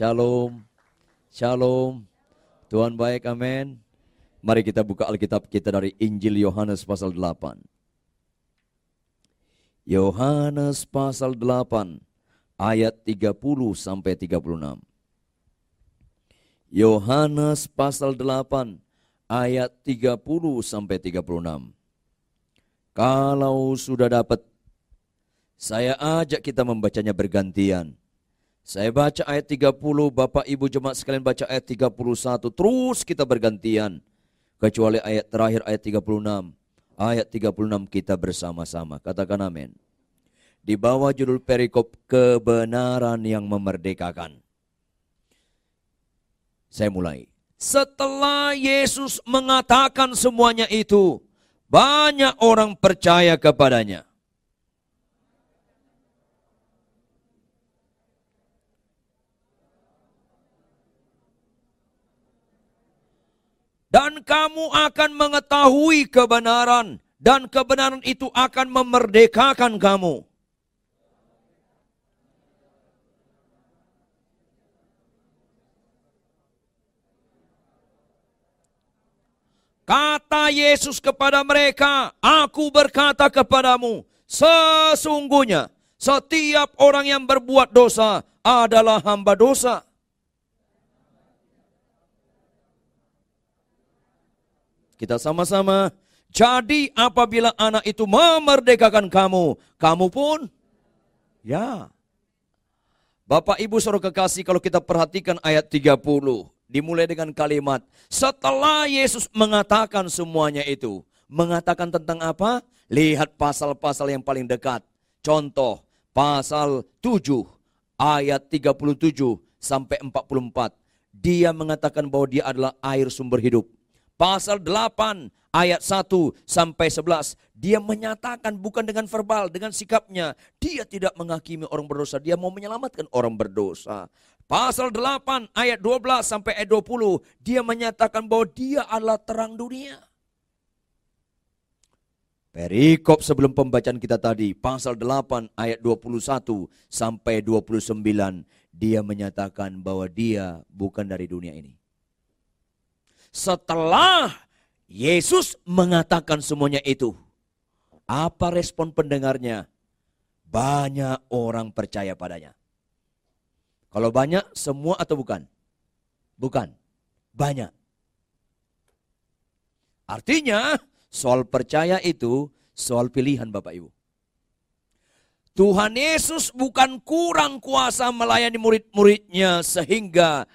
Shalom. Shalom. Tuhan baik, amin. Mari kita buka Alkitab kita dari Injil Yohanes pasal 8. Yohanes pasal 8 ayat 30 sampai 36. Yohanes pasal 8 ayat 30 sampai 36. Kalau sudah dapat saya ajak kita membacanya bergantian. Saya baca ayat 30, Bapak Ibu jemaat sekalian baca ayat 31, terus kita bergantian. Kecuali ayat terakhir ayat 36. Ayat 36 kita bersama-sama. Katakan amin. Di bawah judul perikop kebenaran yang memerdekakan. Saya mulai. Setelah Yesus mengatakan semuanya itu, banyak orang percaya kepadanya. Dan kamu akan mengetahui kebenaran, dan kebenaran itu akan memerdekakan kamu. Kata Yesus kepada mereka, "Aku berkata kepadamu, sesungguhnya setiap orang yang berbuat dosa adalah hamba dosa." Kita sama-sama. Jadi apabila anak itu memerdekakan kamu, kamu pun ya. Bapak Ibu Saudara kekasih kalau kita perhatikan ayat 30 dimulai dengan kalimat setelah Yesus mengatakan semuanya itu, mengatakan tentang apa? Lihat pasal-pasal yang paling dekat. Contoh, pasal 7 ayat 37 sampai 44. Dia mengatakan bahwa dia adalah air sumber hidup pasal 8 ayat 1 sampai 11 dia menyatakan bukan dengan verbal dengan sikapnya. Dia tidak menghakimi orang berdosa. Dia mau menyelamatkan orang berdosa. Pasal 8 ayat 12 sampai ayat 20 dia menyatakan bahwa dia adalah terang dunia. Perikop sebelum pembacaan kita tadi, pasal 8 ayat 21 sampai 29, dia menyatakan bahwa dia bukan dari dunia ini. Setelah Yesus mengatakan semuanya itu, apa respon pendengarnya? Banyak orang percaya padanya. Kalau banyak, semua atau bukan? Bukan. Banyak. Artinya, soal percaya itu soal pilihan Bapak Ibu. Tuhan Yesus bukan kurang kuasa melayani murid-muridnya sehingga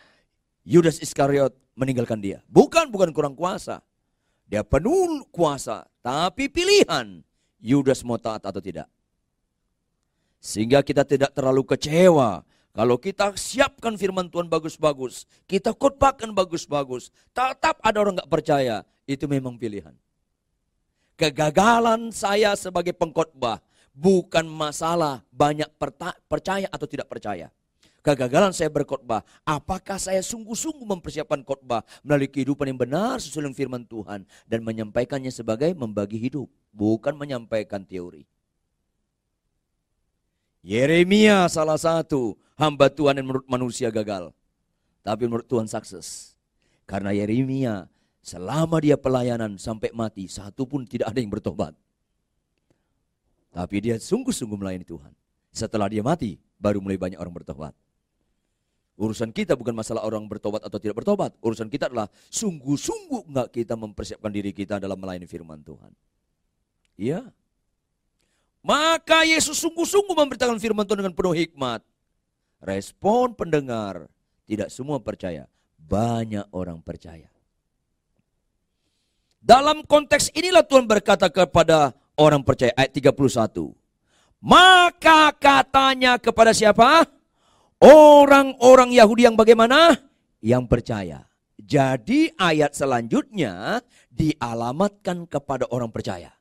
Yudas Iskariot meninggalkan dia. Bukan, bukan kurang kuasa. Dia penuh kuasa, tapi pilihan Yudas mau taat atau tidak. Sehingga kita tidak terlalu kecewa kalau kita siapkan firman Tuhan bagus-bagus, kita khotbahkan bagus-bagus, tetap ada orang nggak percaya, itu memang pilihan. Kegagalan saya sebagai pengkhotbah bukan masalah banyak percaya atau tidak percaya kegagalan saya berkhotbah. Apakah saya sungguh-sungguh mempersiapkan khotbah melalui kehidupan yang benar sesuai dengan firman Tuhan dan menyampaikannya sebagai membagi hidup, bukan menyampaikan teori. Yeremia salah satu hamba Tuhan yang menurut manusia gagal. Tapi menurut Tuhan sukses. Karena Yeremia selama dia pelayanan sampai mati, satu pun tidak ada yang bertobat. Tapi dia sungguh-sungguh melayani Tuhan. Setelah dia mati, baru mulai banyak orang bertobat. Urusan kita bukan masalah orang bertobat atau tidak bertobat. Urusan kita adalah sungguh-sungguh enggak kita mempersiapkan diri kita dalam melayani firman Tuhan. Iya. Maka Yesus sungguh-sungguh memberitakan firman Tuhan dengan penuh hikmat. Respon pendengar, tidak semua percaya. Banyak orang percaya. Dalam konteks inilah Tuhan berkata kepada orang percaya. Ayat 31. Maka katanya kepada siapa? Orang-orang Yahudi yang bagaimana? Yang percaya. Jadi ayat selanjutnya dialamatkan kepada orang percaya.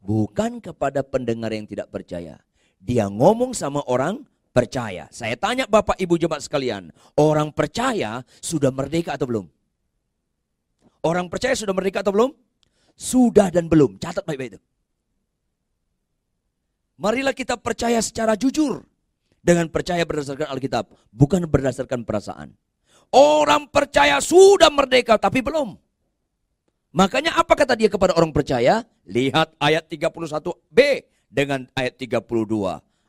Bukan kepada pendengar yang tidak percaya. Dia ngomong sama orang percaya. Saya tanya Bapak Ibu jemaat sekalian, orang percaya sudah merdeka atau belum? Orang percaya sudah merdeka atau belum? Sudah dan belum. Catat baik-baik itu. Marilah kita percaya secara jujur dengan percaya berdasarkan Alkitab, bukan berdasarkan perasaan. Orang percaya sudah merdeka tapi belum. Makanya apa kata dia kepada orang percaya? Lihat ayat 31b dengan ayat 32.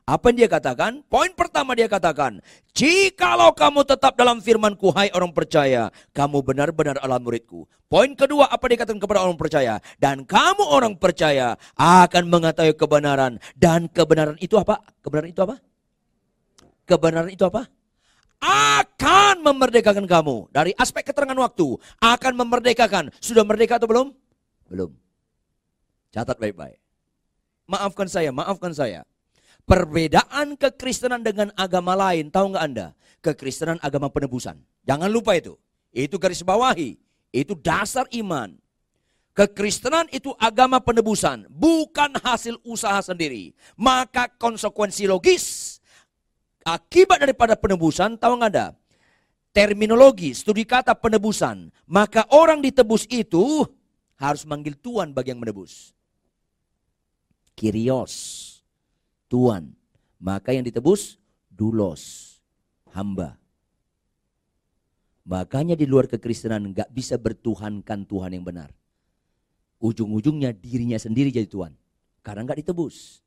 Apa yang dia katakan? Poin pertama dia katakan, Jikalau kamu tetap dalam firmanku, hai orang percaya, kamu benar-benar adalah muridku. Poin kedua, apa dia katakan kepada orang percaya? Dan kamu orang percaya akan mengetahui kebenaran. Dan kebenaran itu apa? Kebenaran itu apa? Kebenaran itu apa? Akan memerdekakan kamu. Dari aspek keterangan waktu, akan memerdekakan. Sudah merdeka atau belum? Belum. Catat baik-baik. Maafkan saya, maafkan saya. Perbedaan kekristenan dengan agama lain, tahu nggak Anda? Kekristenan agama penebusan. Jangan lupa itu. Itu garis bawahi. Itu dasar iman. Kekristenan itu agama penebusan, bukan hasil usaha sendiri. Maka konsekuensi logis akibat daripada penebusan, tahu nggak ada? Terminologi, studi kata penebusan. Maka orang ditebus itu harus manggil Tuhan bagi yang menebus. Kirios. Tuhan. Maka yang ditebus dulos, hamba. Makanya di luar kekristenan nggak bisa bertuhankan Tuhan yang benar. Ujung-ujungnya dirinya sendiri jadi Tuhan. Karena nggak ditebus.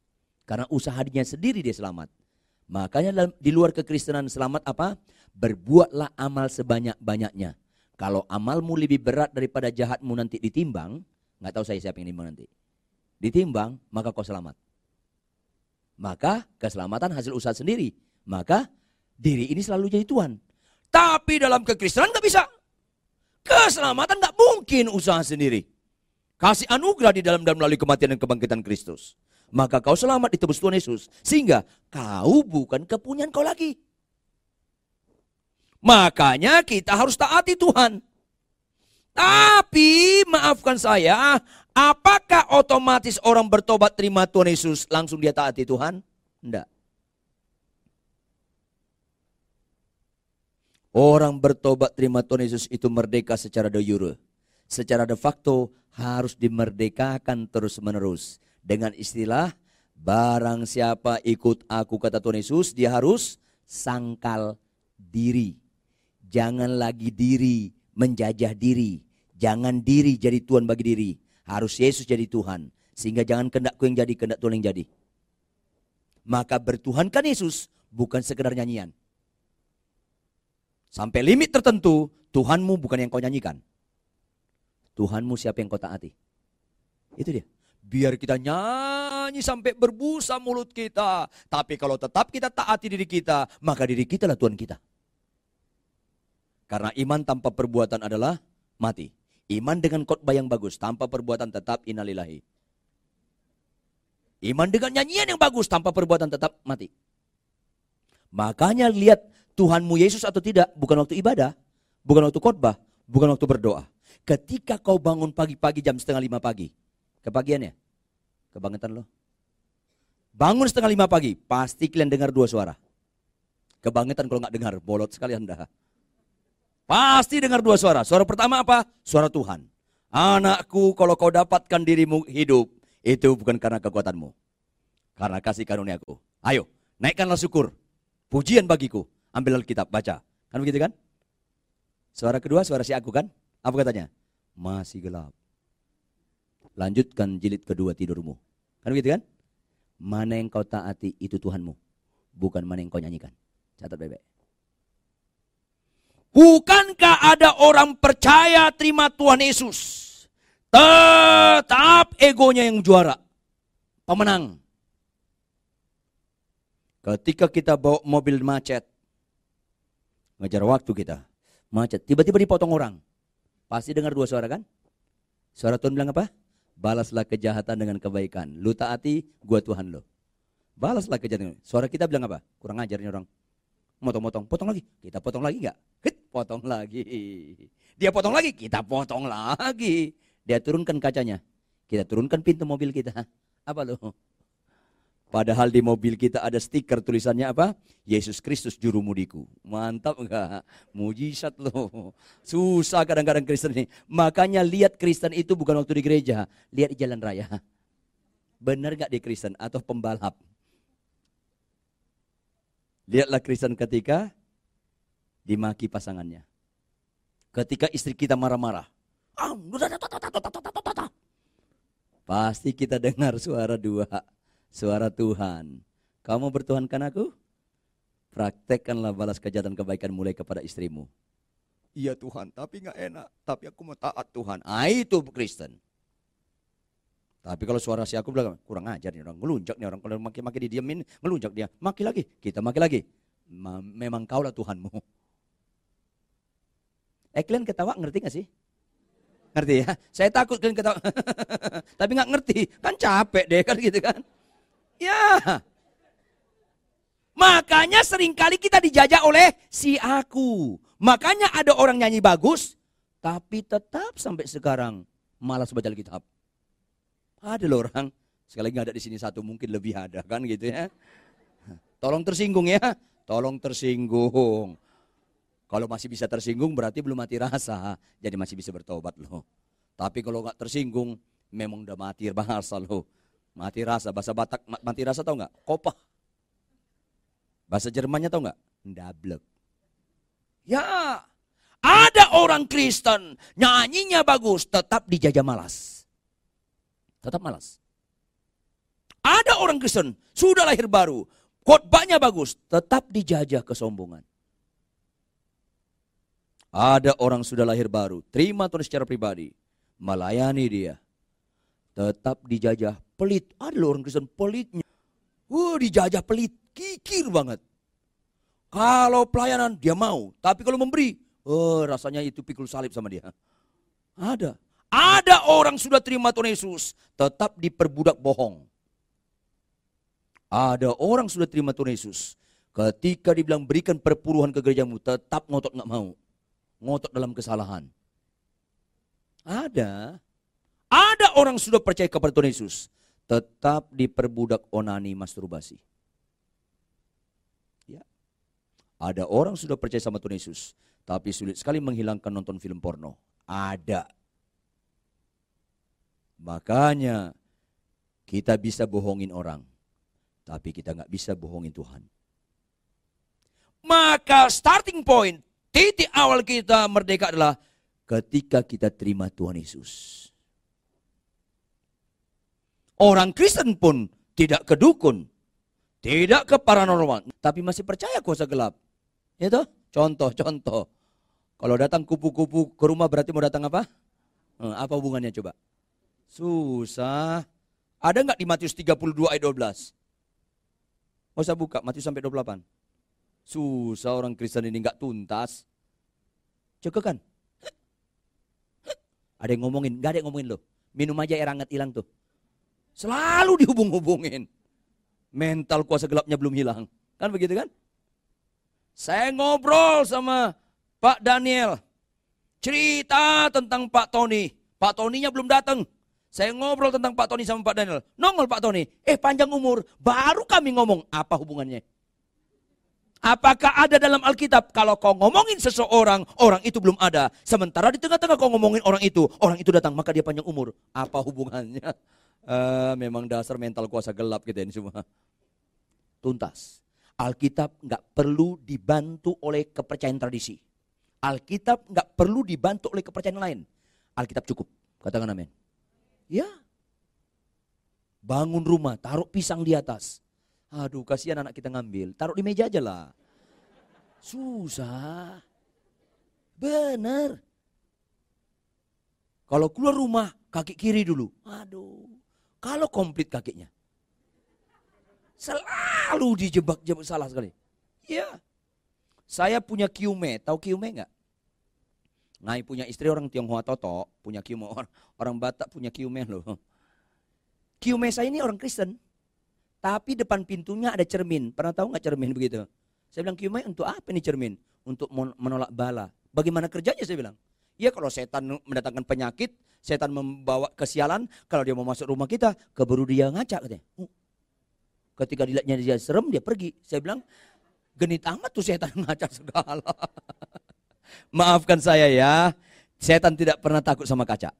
Karena usaha dirinya sendiri dia selamat. Makanya di luar kekristenan selamat apa? Berbuatlah amal sebanyak-banyaknya. Kalau amalmu lebih berat daripada jahatmu nanti ditimbang, nggak tahu saya siapa yang ditimbang nanti. Ditimbang, maka kau selamat maka keselamatan hasil usaha sendiri. Maka diri ini selalu jadi Tuhan. Tapi dalam kekristenan nggak bisa. Keselamatan nggak mungkin usaha sendiri. Kasih anugerah di dalam dan melalui kematian dan kebangkitan Kristus. Maka kau selamat ditebus Tuhan Yesus. Sehingga kau bukan kepunyaan kau lagi. Makanya kita harus taati Tuhan. Tapi maafkan saya, Apakah otomatis orang bertobat terima Tuhan Yesus langsung dia taati Tuhan? Tidak. Orang bertobat terima Tuhan Yesus itu merdeka secara de jure. Secara de facto harus dimerdekakan terus menerus. Dengan istilah barang siapa ikut aku kata Tuhan Yesus dia harus sangkal diri. Jangan lagi diri menjajah diri. Jangan diri jadi Tuhan bagi diri harus Yesus jadi Tuhan. Sehingga jangan kendakku yang jadi, kendak Tuhan yang jadi. Maka bertuhankan Yesus bukan sekedar nyanyian. Sampai limit tertentu, Tuhanmu bukan yang kau nyanyikan. Tuhanmu siapa yang kau taati. Itu dia. Biar kita nyanyi sampai berbusa mulut kita. Tapi kalau tetap kita taati diri kita, maka diri kita lah Tuhan kita. Karena iman tanpa perbuatan adalah mati. Iman dengan khotbah yang bagus tanpa perbuatan tetap inalilahi. Iman dengan nyanyian yang bagus tanpa perbuatan tetap mati. Makanya lihat Tuhanmu Yesus atau tidak bukan waktu ibadah, bukan waktu khotbah, bukan waktu berdoa. Ketika kau bangun pagi-pagi jam setengah lima pagi, kepagiannya, kebangetan lo. Bangun setengah lima pagi, pasti kalian dengar dua suara. Kebangetan kalau nggak dengar, bolot sekali anda. Pasti dengar dua suara. Suara pertama apa? Suara Tuhan. Anakku, kalau kau dapatkan dirimu hidup, itu bukan karena kekuatanmu. Karena kasih karuniaku. Ayo, naikkanlah syukur. Pujian bagiku. Ambil Alkitab, baca. Kan begitu kan? Suara kedua, suara si aku kan? Apa katanya? Masih gelap. Lanjutkan jilid kedua tidurmu. Kan begitu kan? Mana yang kau taati itu Tuhanmu. Bukan mana yang kau nyanyikan. Catat bebek. Bukankah ada orang percaya terima Tuhan Yesus? Tetap egonya yang juara. Pemenang. Ketika kita bawa mobil macet. Ngejar waktu kita. Macet. Tiba-tiba dipotong orang. Pasti dengar dua suara kan? Suara Tuhan bilang apa? Balaslah kejahatan dengan kebaikan. Lu taati, gua Tuhan lo. Balaslah kejahatan. Suara kita bilang apa? Kurang ajarnya orang. Motong-motong. Potong lagi. Kita potong lagi enggak? Hit potong lagi. Dia potong lagi, kita potong lagi. Dia turunkan kacanya. Kita turunkan pintu mobil kita. Apa loh? Padahal di mobil kita ada stiker tulisannya apa? Yesus Kristus juru mudiku. Mantap enggak? Mujizat loh. Susah kadang-kadang Kristen ini. Makanya lihat Kristen itu bukan waktu di gereja. Lihat di jalan raya. Benar gak di Kristen atau pembalap? Lihatlah Kristen ketika dimaki pasangannya. Ketika istri kita marah-marah. Pasti kita dengar suara dua. Suara Tuhan. Kamu bertuhankan aku? Praktekkanlah balas kejahatan kebaikan mulai kepada istrimu. Iya Tuhan, tapi nggak enak. Tapi aku mau taat Tuhan. Ah itu Kristen. Tapi kalau suara si aku bilang kurang ajar nih orang ngelunjak nih orang kalau maki-maki didiamin ngelunjak dia maki lagi kita maki lagi memang kau lah Tuhanmu eh kalian ketawa ngerti gak sih ngerti ya saya takut kalian ketawa tapi nggak ngerti kan capek deh kan gitu kan ya makanya sering kali kita dijajah oleh si aku makanya ada orang nyanyi bagus tapi tetap sampai sekarang malas baca Alkitab ada loh orang, sekali lagi ada di sini satu mungkin lebih ada kan gitu ya. Tolong tersinggung ya, tolong tersinggung. Kalau masih bisa tersinggung berarti belum mati rasa, jadi masih bisa bertobat loh. Tapi kalau nggak tersinggung, memang udah mati bahasa loh. Mati rasa, bahasa Batak mati rasa tau nggak? Kopah. Bahasa Jermannya tau nggak? Ndablek. Ya, ada orang Kristen nyanyinya bagus, tetap dijajah malas. Tetap malas. Ada orang Kristen, sudah lahir baru, khotbahnya bagus, tetap dijajah kesombongan. Ada orang sudah lahir baru, terima Tuhan secara pribadi, melayani dia, tetap dijajah pelit. Ada loh orang Kristen pelitnya. Wah, dijajah pelit, kikir banget. Kalau pelayanan dia mau, tapi kalau memberi, oh, rasanya itu pikul salib sama dia. Ada. Ada orang sudah terima Tuhan Yesus, tetap diperbudak bohong. Ada orang sudah terima Tuhan Yesus, ketika dibilang berikan perpuluhan ke gerejamu, tetap ngotot nggak mau. Ngotot dalam kesalahan. Ada. Ada orang sudah percaya kepada Tuhan Yesus, tetap diperbudak onani masturbasi. Ya. Ada orang sudah percaya sama Tuhan Yesus, tapi sulit sekali menghilangkan nonton film porno. Ada. Makanya kita bisa bohongin orang, tapi kita nggak bisa bohongin Tuhan. Maka starting point, titik awal kita merdeka adalah ketika kita terima Tuhan Yesus. Orang Kristen pun tidak ke dukun, tidak ke paranormal, tapi masih percaya kuasa gelap. Itu contoh-contoh. Kalau datang kupu-kupu ke rumah berarti mau datang apa? Hmm, apa hubungannya coba? Susah. Ada nggak di Matius 32 ayat 12? Mau saya buka Matius sampai 28. Susah orang Kristen ini nggak tuntas. Cukup kan? Ada yang ngomongin, nggak ada yang ngomongin loh. Minum aja air hangat hilang tuh. Selalu dihubung-hubungin. Mental kuasa gelapnya belum hilang. Kan begitu kan? Saya ngobrol sama Pak Daniel. Cerita tentang Pak Tony. Pak Tonynya belum datang. Saya ngobrol tentang Pak Tony sama Pak Daniel. Nongol Pak Tony. Eh panjang umur. Baru kami ngomong. Apa hubungannya? Apakah ada dalam Alkitab kalau kau ngomongin seseorang, orang itu belum ada. Sementara di tengah-tengah kau ngomongin orang itu, orang itu datang, maka dia panjang umur. Apa hubungannya? Uh, memang dasar mental kuasa gelap kita ini semua. Tuntas. Alkitab nggak perlu dibantu oleh kepercayaan tradisi. Alkitab nggak perlu dibantu oleh kepercayaan lain. Alkitab cukup. Katakan amin. Ya. Bangun rumah, taruh pisang di atas. Aduh, kasihan anak kita ngambil. Taruh di meja aja lah. Susah. Benar. Kalau keluar rumah, kaki kiri dulu. Aduh. Kalau komplit kakinya. Selalu dijebak-jebak salah sekali. Iya. Saya punya kiume. Tahu kiume enggak? Ngai punya istri orang Tionghoa Toto, punya kiume orang, orang Batak punya kiume loh. Kiume saya ini orang Kristen, tapi depan pintunya ada cermin. Pernah tahu nggak cermin begitu? Saya bilang kiume untuk apa ini cermin? Untuk menolak bala. Bagaimana kerjanya saya bilang? Ya kalau setan mendatangkan penyakit, setan membawa kesialan, kalau dia mau masuk rumah kita, keburu dia ngaca katanya. Uh. Ketika dilihatnya dia serem, dia pergi. Saya bilang, genit amat tuh setan ngaca segala. Maafkan saya ya, setan tidak pernah takut sama kaca.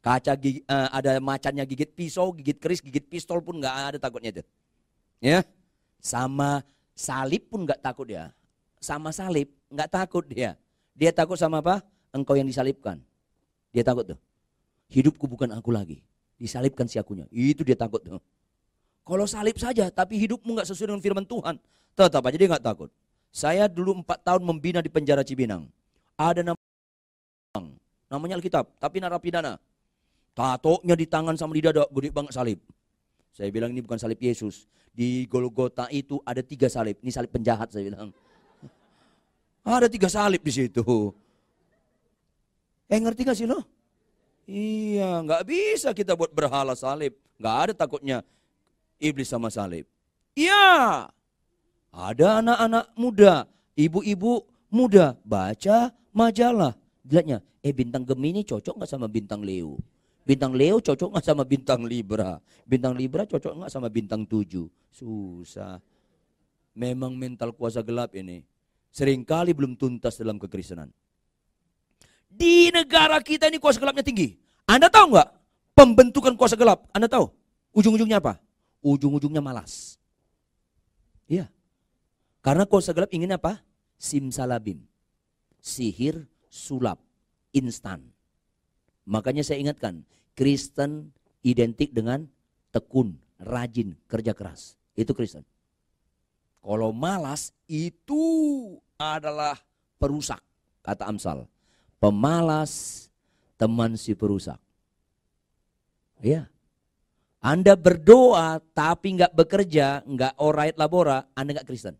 Kaca gigi, uh, ada macannya gigit pisau, gigit keris, gigit pistol pun nggak ada takutnya itu. Ya, sama Salib pun nggak takut dia. Sama salib nggak takut dia. Dia takut sama apa? Engkau yang disalibkan. Dia takut tuh. Hidupku bukan aku lagi. Disalibkan si akunya. Itu dia takut tuh. Kalau salib saja, tapi hidupmu nggak sesuai dengan firman Tuhan, tetap aja dia nggak takut. Saya dulu empat tahun membina di penjara Cibinang. Ada nama namanya Alkitab, tapi narapidana. Tatonya di tangan sama di dada, gede banget salib. Saya bilang ini bukan salib Yesus. Di Golgota itu ada tiga salib. Ini salib penjahat saya bilang. Ada tiga salib di situ. Eh ngerti gak sih lo? Iya, nggak bisa kita buat berhala salib. Nggak ada takutnya iblis sama salib. Iya, ada anak-anak muda, ibu-ibu muda baca majalah. Lihatnya, eh bintang Gemini cocok nggak sama bintang Leo? Bintang Leo cocok nggak sama bintang Libra? Bintang Libra cocok nggak sama bintang tujuh? Susah. Memang mental kuasa gelap ini. Seringkali belum tuntas dalam kekristenan. Di negara kita ini kuasa gelapnya tinggi. Anda tahu nggak pembentukan kuasa gelap? Anda tahu? Ujung-ujungnya apa? Ujung-ujungnya malas. Iya. Karena kuasa gelap ingin apa? Simsalabim. Sihir, sulap, instan. Makanya saya ingatkan, Kristen identik dengan tekun, rajin, kerja keras. Itu Kristen. Kalau malas itu adalah perusak, kata Amsal. Pemalas teman si perusak. Ya. Anda berdoa tapi nggak bekerja, nggak orait labora, Anda nggak Kristen.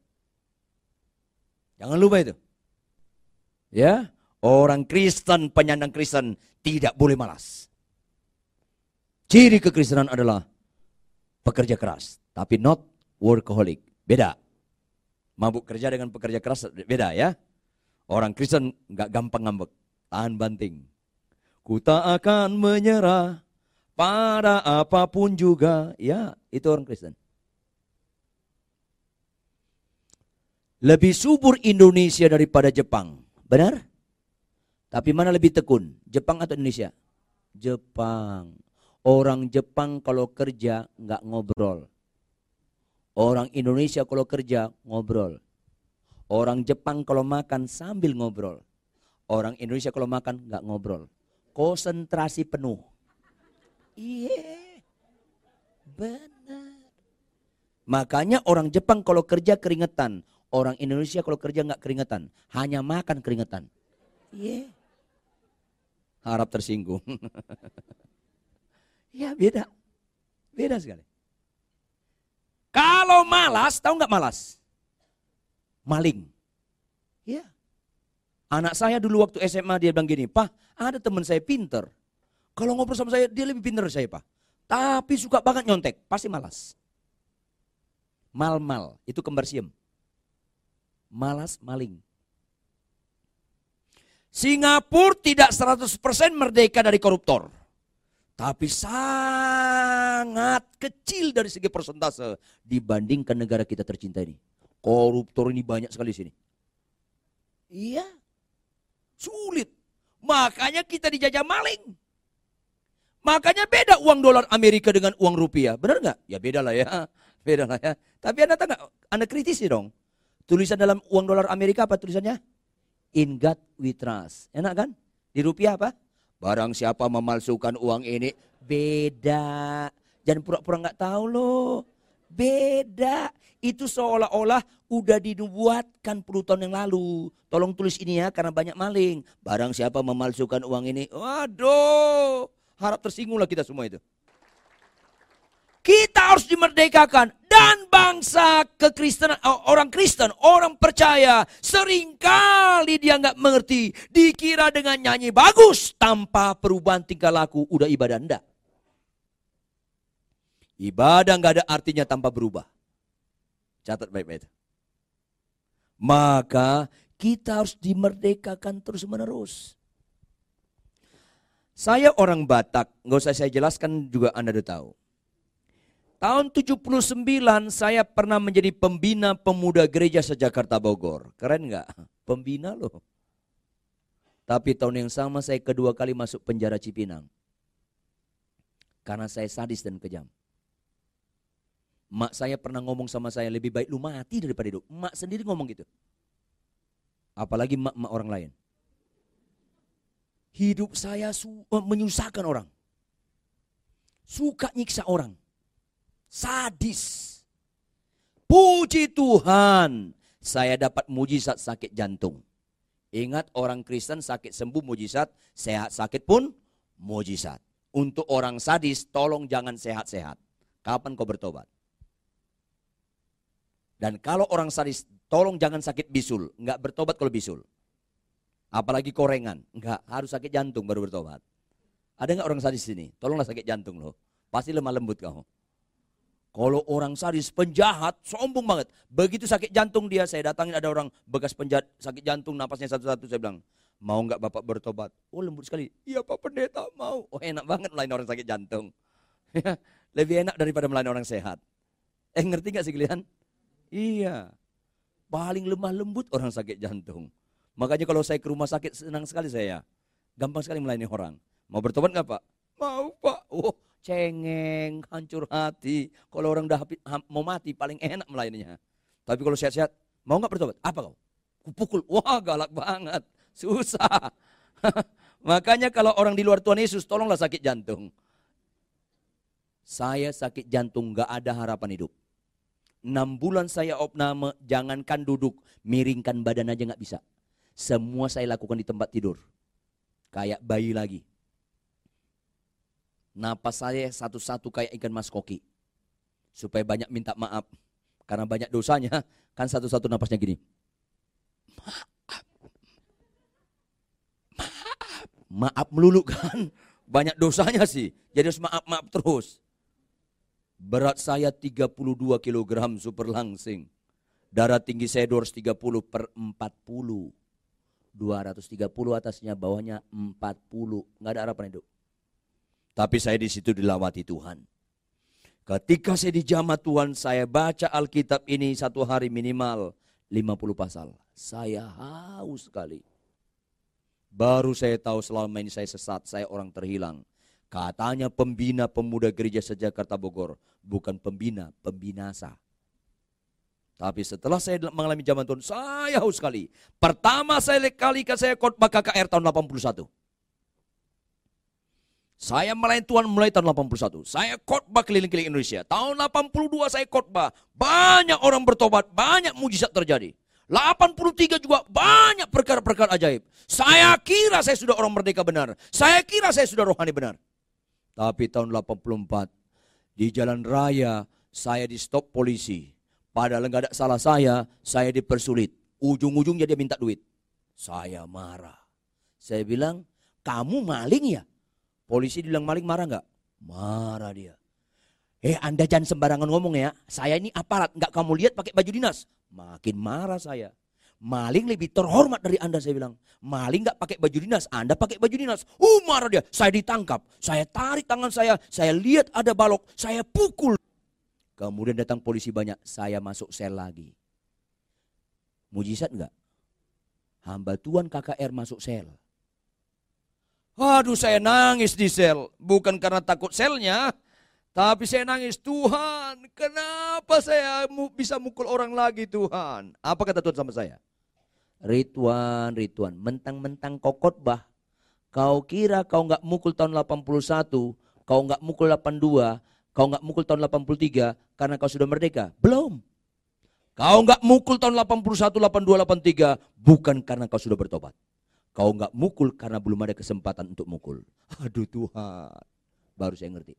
Jangan lupa itu. Ya, orang Kristen, penyandang Kristen tidak boleh malas. Ciri kekristenan adalah pekerja keras, tapi not workaholic. Beda. Mabuk kerja dengan pekerja keras beda ya. Orang Kristen nggak gampang ngambek tahan banting. Ku tak akan menyerah pada apa pun juga. Ya, itu orang Kristen. Lebih subur Indonesia daripada Jepang. Benar? Tapi mana lebih tekun? Jepang atau Indonesia? Jepang. Orang Jepang kalau kerja nggak ngobrol. Orang Indonesia kalau kerja ngobrol. Orang Jepang kalau makan sambil ngobrol. Orang Indonesia kalau makan nggak ngobrol. Konsentrasi penuh. Iya. Benar. Makanya orang Jepang kalau kerja keringetan. Orang Indonesia kalau kerja nggak keringetan. Hanya makan keringetan. Iya. Harap tersinggung. ya beda. Beda sekali. Kalau malas, tahu nggak malas? Maling. Ya. Anak saya dulu waktu SMA dia bilang gini, Pak ada teman saya pinter. Kalau ngobrol sama saya dia lebih pinter saya Pak. Tapi suka banget nyontek, pasti malas. Mal-mal, itu kembar siem. Malas maling. Singapura tidak 100% merdeka dari koruptor. Tapi sangat kecil dari segi persentase dibandingkan negara kita tercinta ini. Koruptor ini banyak sekali di sini. Iya, Sulit. Makanya kita dijajah maling. Makanya beda uang dolar Amerika dengan uang rupiah. Benar nggak? Ya beda lah ya. Beda lah ya. Tapi Anda nggak? Anda kritisi dong. Tulisan dalam uang dolar Amerika apa tulisannya? In God we trust. Enak kan? Di rupiah apa? Barang siapa memalsukan uang ini beda. Jangan pura-pura nggak tahu loh. Beda. Itu seolah-olah udah dinubuatkan puluh tahun yang lalu. Tolong tulis ini ya karena banyak maling. Barang siapa memalsukan uang ini. Waduh. Harap tersinggunglah kita semua itu. Kita harus dimerdekakan dan bangsa kekristenan orang Kristen, orang percaya sering kali dia nggak mengerti, dikira dengan nyanyi bagus tanpa perubahan tingkah laku udah ibadah enggak. Ibadah nggak ada artinya tanpa berubah. Catat baik-baik. Maka kita harus dimerdekakan terus menerus. Saya orang Batak, nggak usah saya jelaskan juga Anda udah tahu. Tahun 79 saya pernah menjadi pembina pemuda gereja sejakarta Bogor. Keren nggak? Pembina loh. Tapi tahun yang sama saya kedua kali masuk penjara Cipinang. Karena saya sadis dan kejam. Mak saya pernah ngomong sama saya, lebih baik lu mati daripada hidup. Mak sendiri ngomong gitu. Apalagi mak-mak orang lain. Hidup saya eh, menyusahkan orang. Suka nyiksa orang. Sadis. Puji Tuhan, saya dapat mujizat sakit jantung. Ingat orang Kristen sakit sembuh mujizat, sehat sakit pun mujizat. Untuk orang sadis, tolong jangan sehat-sehat. Kapan kau bertobat? Dan kalau orang sadis, tolong jangan sakit bisul. Enggak bertobat kalau bisul. Apalagi korengan. Enggak, harus sakit jantung baru bertobat. Ada enggak orang sadis sini? Tolonglah sakit jantung loh. Pasti lemah lembut kamu. Kalau orang sadis, penjahat, sombong banget. Begitu sakit jantung dia, saya datangin ada orang bekas penjahat, sakit jantung, napasnya satu-satu. Saya bilang, mau nggak bapak bertobat? Oh lembut sekali. Iya pak pendeta, mau. Oh enak banget melayani orang sakit jantung. Lebih enak daripada melayani orang sehat. Eh ngerti nggak sih kalian? Iya. Paling lemah lembut orang sakit jantung. Makanya kalau saya ke rumah sakit senang sekali saya. Gampang sekali melayani orang. Mau bertobat nggak pak? Mau pak. Oh cengeng, hancur hati. Kalau orang udah mau mati paling enak melayaninya. Tapi kalau sehat-sehat, mau nggak bertobat? Apa kau? Kupukul, wah galak banget, susah. Makanya kalau orang di luar Tuhan Yesus, tolonglah sakit jantung. Saya sakit jantung, nggak ada harapan hidup. Enam bulan saya opname, jangankan duduk, miringkan badan aja nggak bisa. Semua saya lakukan di tempat tidur. Kayak bayi lagi. Napas saya satu-satu kayak ikan mas koki. Supaya banyak minta maaf. Karena banyak dosanya, kan satu-satu napasnya gini. Maaf. Maaf. Maaf melulu kan. Banyak dosanya sih. Jadi harus maaf-maaf terus. Berat saya 32 kg super langsing. Darah tinggi saya 230 per 40. 230 atasnya, bawahnya 40. Nggak ada harapan hidup. Tapi saya di situ dilawati Tuhan. Ketika saya dijamah Tuhan, saya baca Alkitab ini satu hari minimal 50 pasal. Saya haus sekali. Baru saya tahu selama ini saya sesat, saya orang terhilang. Katanya pembina pemuda gereja sejakarta Bogor, bukan pembina, pembinasa. Tapi setelah saya mengalami zaman Tuhan, saya haus sekali. Pertama saya kali saya khotbah KKR tahun 81. Saya melayani Tuhan mulai tahun 81. Saya khotbah keliling-keliling Indonesia. Tahun 82 saya khotbah. Banyak orang bertobat, banyak mujizat terjadi. 83 juga banyak perkara-perkara ajaib. Saya kira saya sudah orang merdeka benar. Saya kira saya sudah rohani benar. Tapi tahun 84 di jalan raya saya di stop polisi. Padahal nggak ada salah saya, saya dipersulit. Ujung-ujungnya dia minta duit. Saya marah. Saya bilang, kamu maling ya? Polisi bilang maling marah nggak? Marah dia. Eh Anda jangan sembarangan ngomong ya. Saya ini aparat, nggak kamu lihat pakai baju dinas. Makin marah saya. Maling lebih terhormat dari Anda saya bilang. Maling nggak pakai baju dinas, Anda pakai baju dinas. Marah dia. Saya ditangkap. Saya tarik tangan saya. Saya lihat ada balok. Saya pukul. Kemudian datang polisi banyak. Saya masuk sel lagi. Mujizat nggak? Hamba Tuhan KKR masuk sel. Aduh saya nangis di sel. Bukan karena takut selnya. Tapi saya nangis, Tuhan kenapa saya bisa mukul orang lagi Tuhan. Apa kata Tuhan sama saya? Rituan, Rituan, mentang-mentang kau khotbah. Kau kira kau nggak mukul tahun 81, kau nggak mukul 82, kau nggak mukul tahun 83 karena kau sudah merdeka. Belum. Kau nggak mukul tahun 81, 82, 83 bukan karena kau sudah bertobat. Kau nggak mukul karena belum ada kesempatan untuk mukul. Aduh Tuhan. Baru saya ngerti.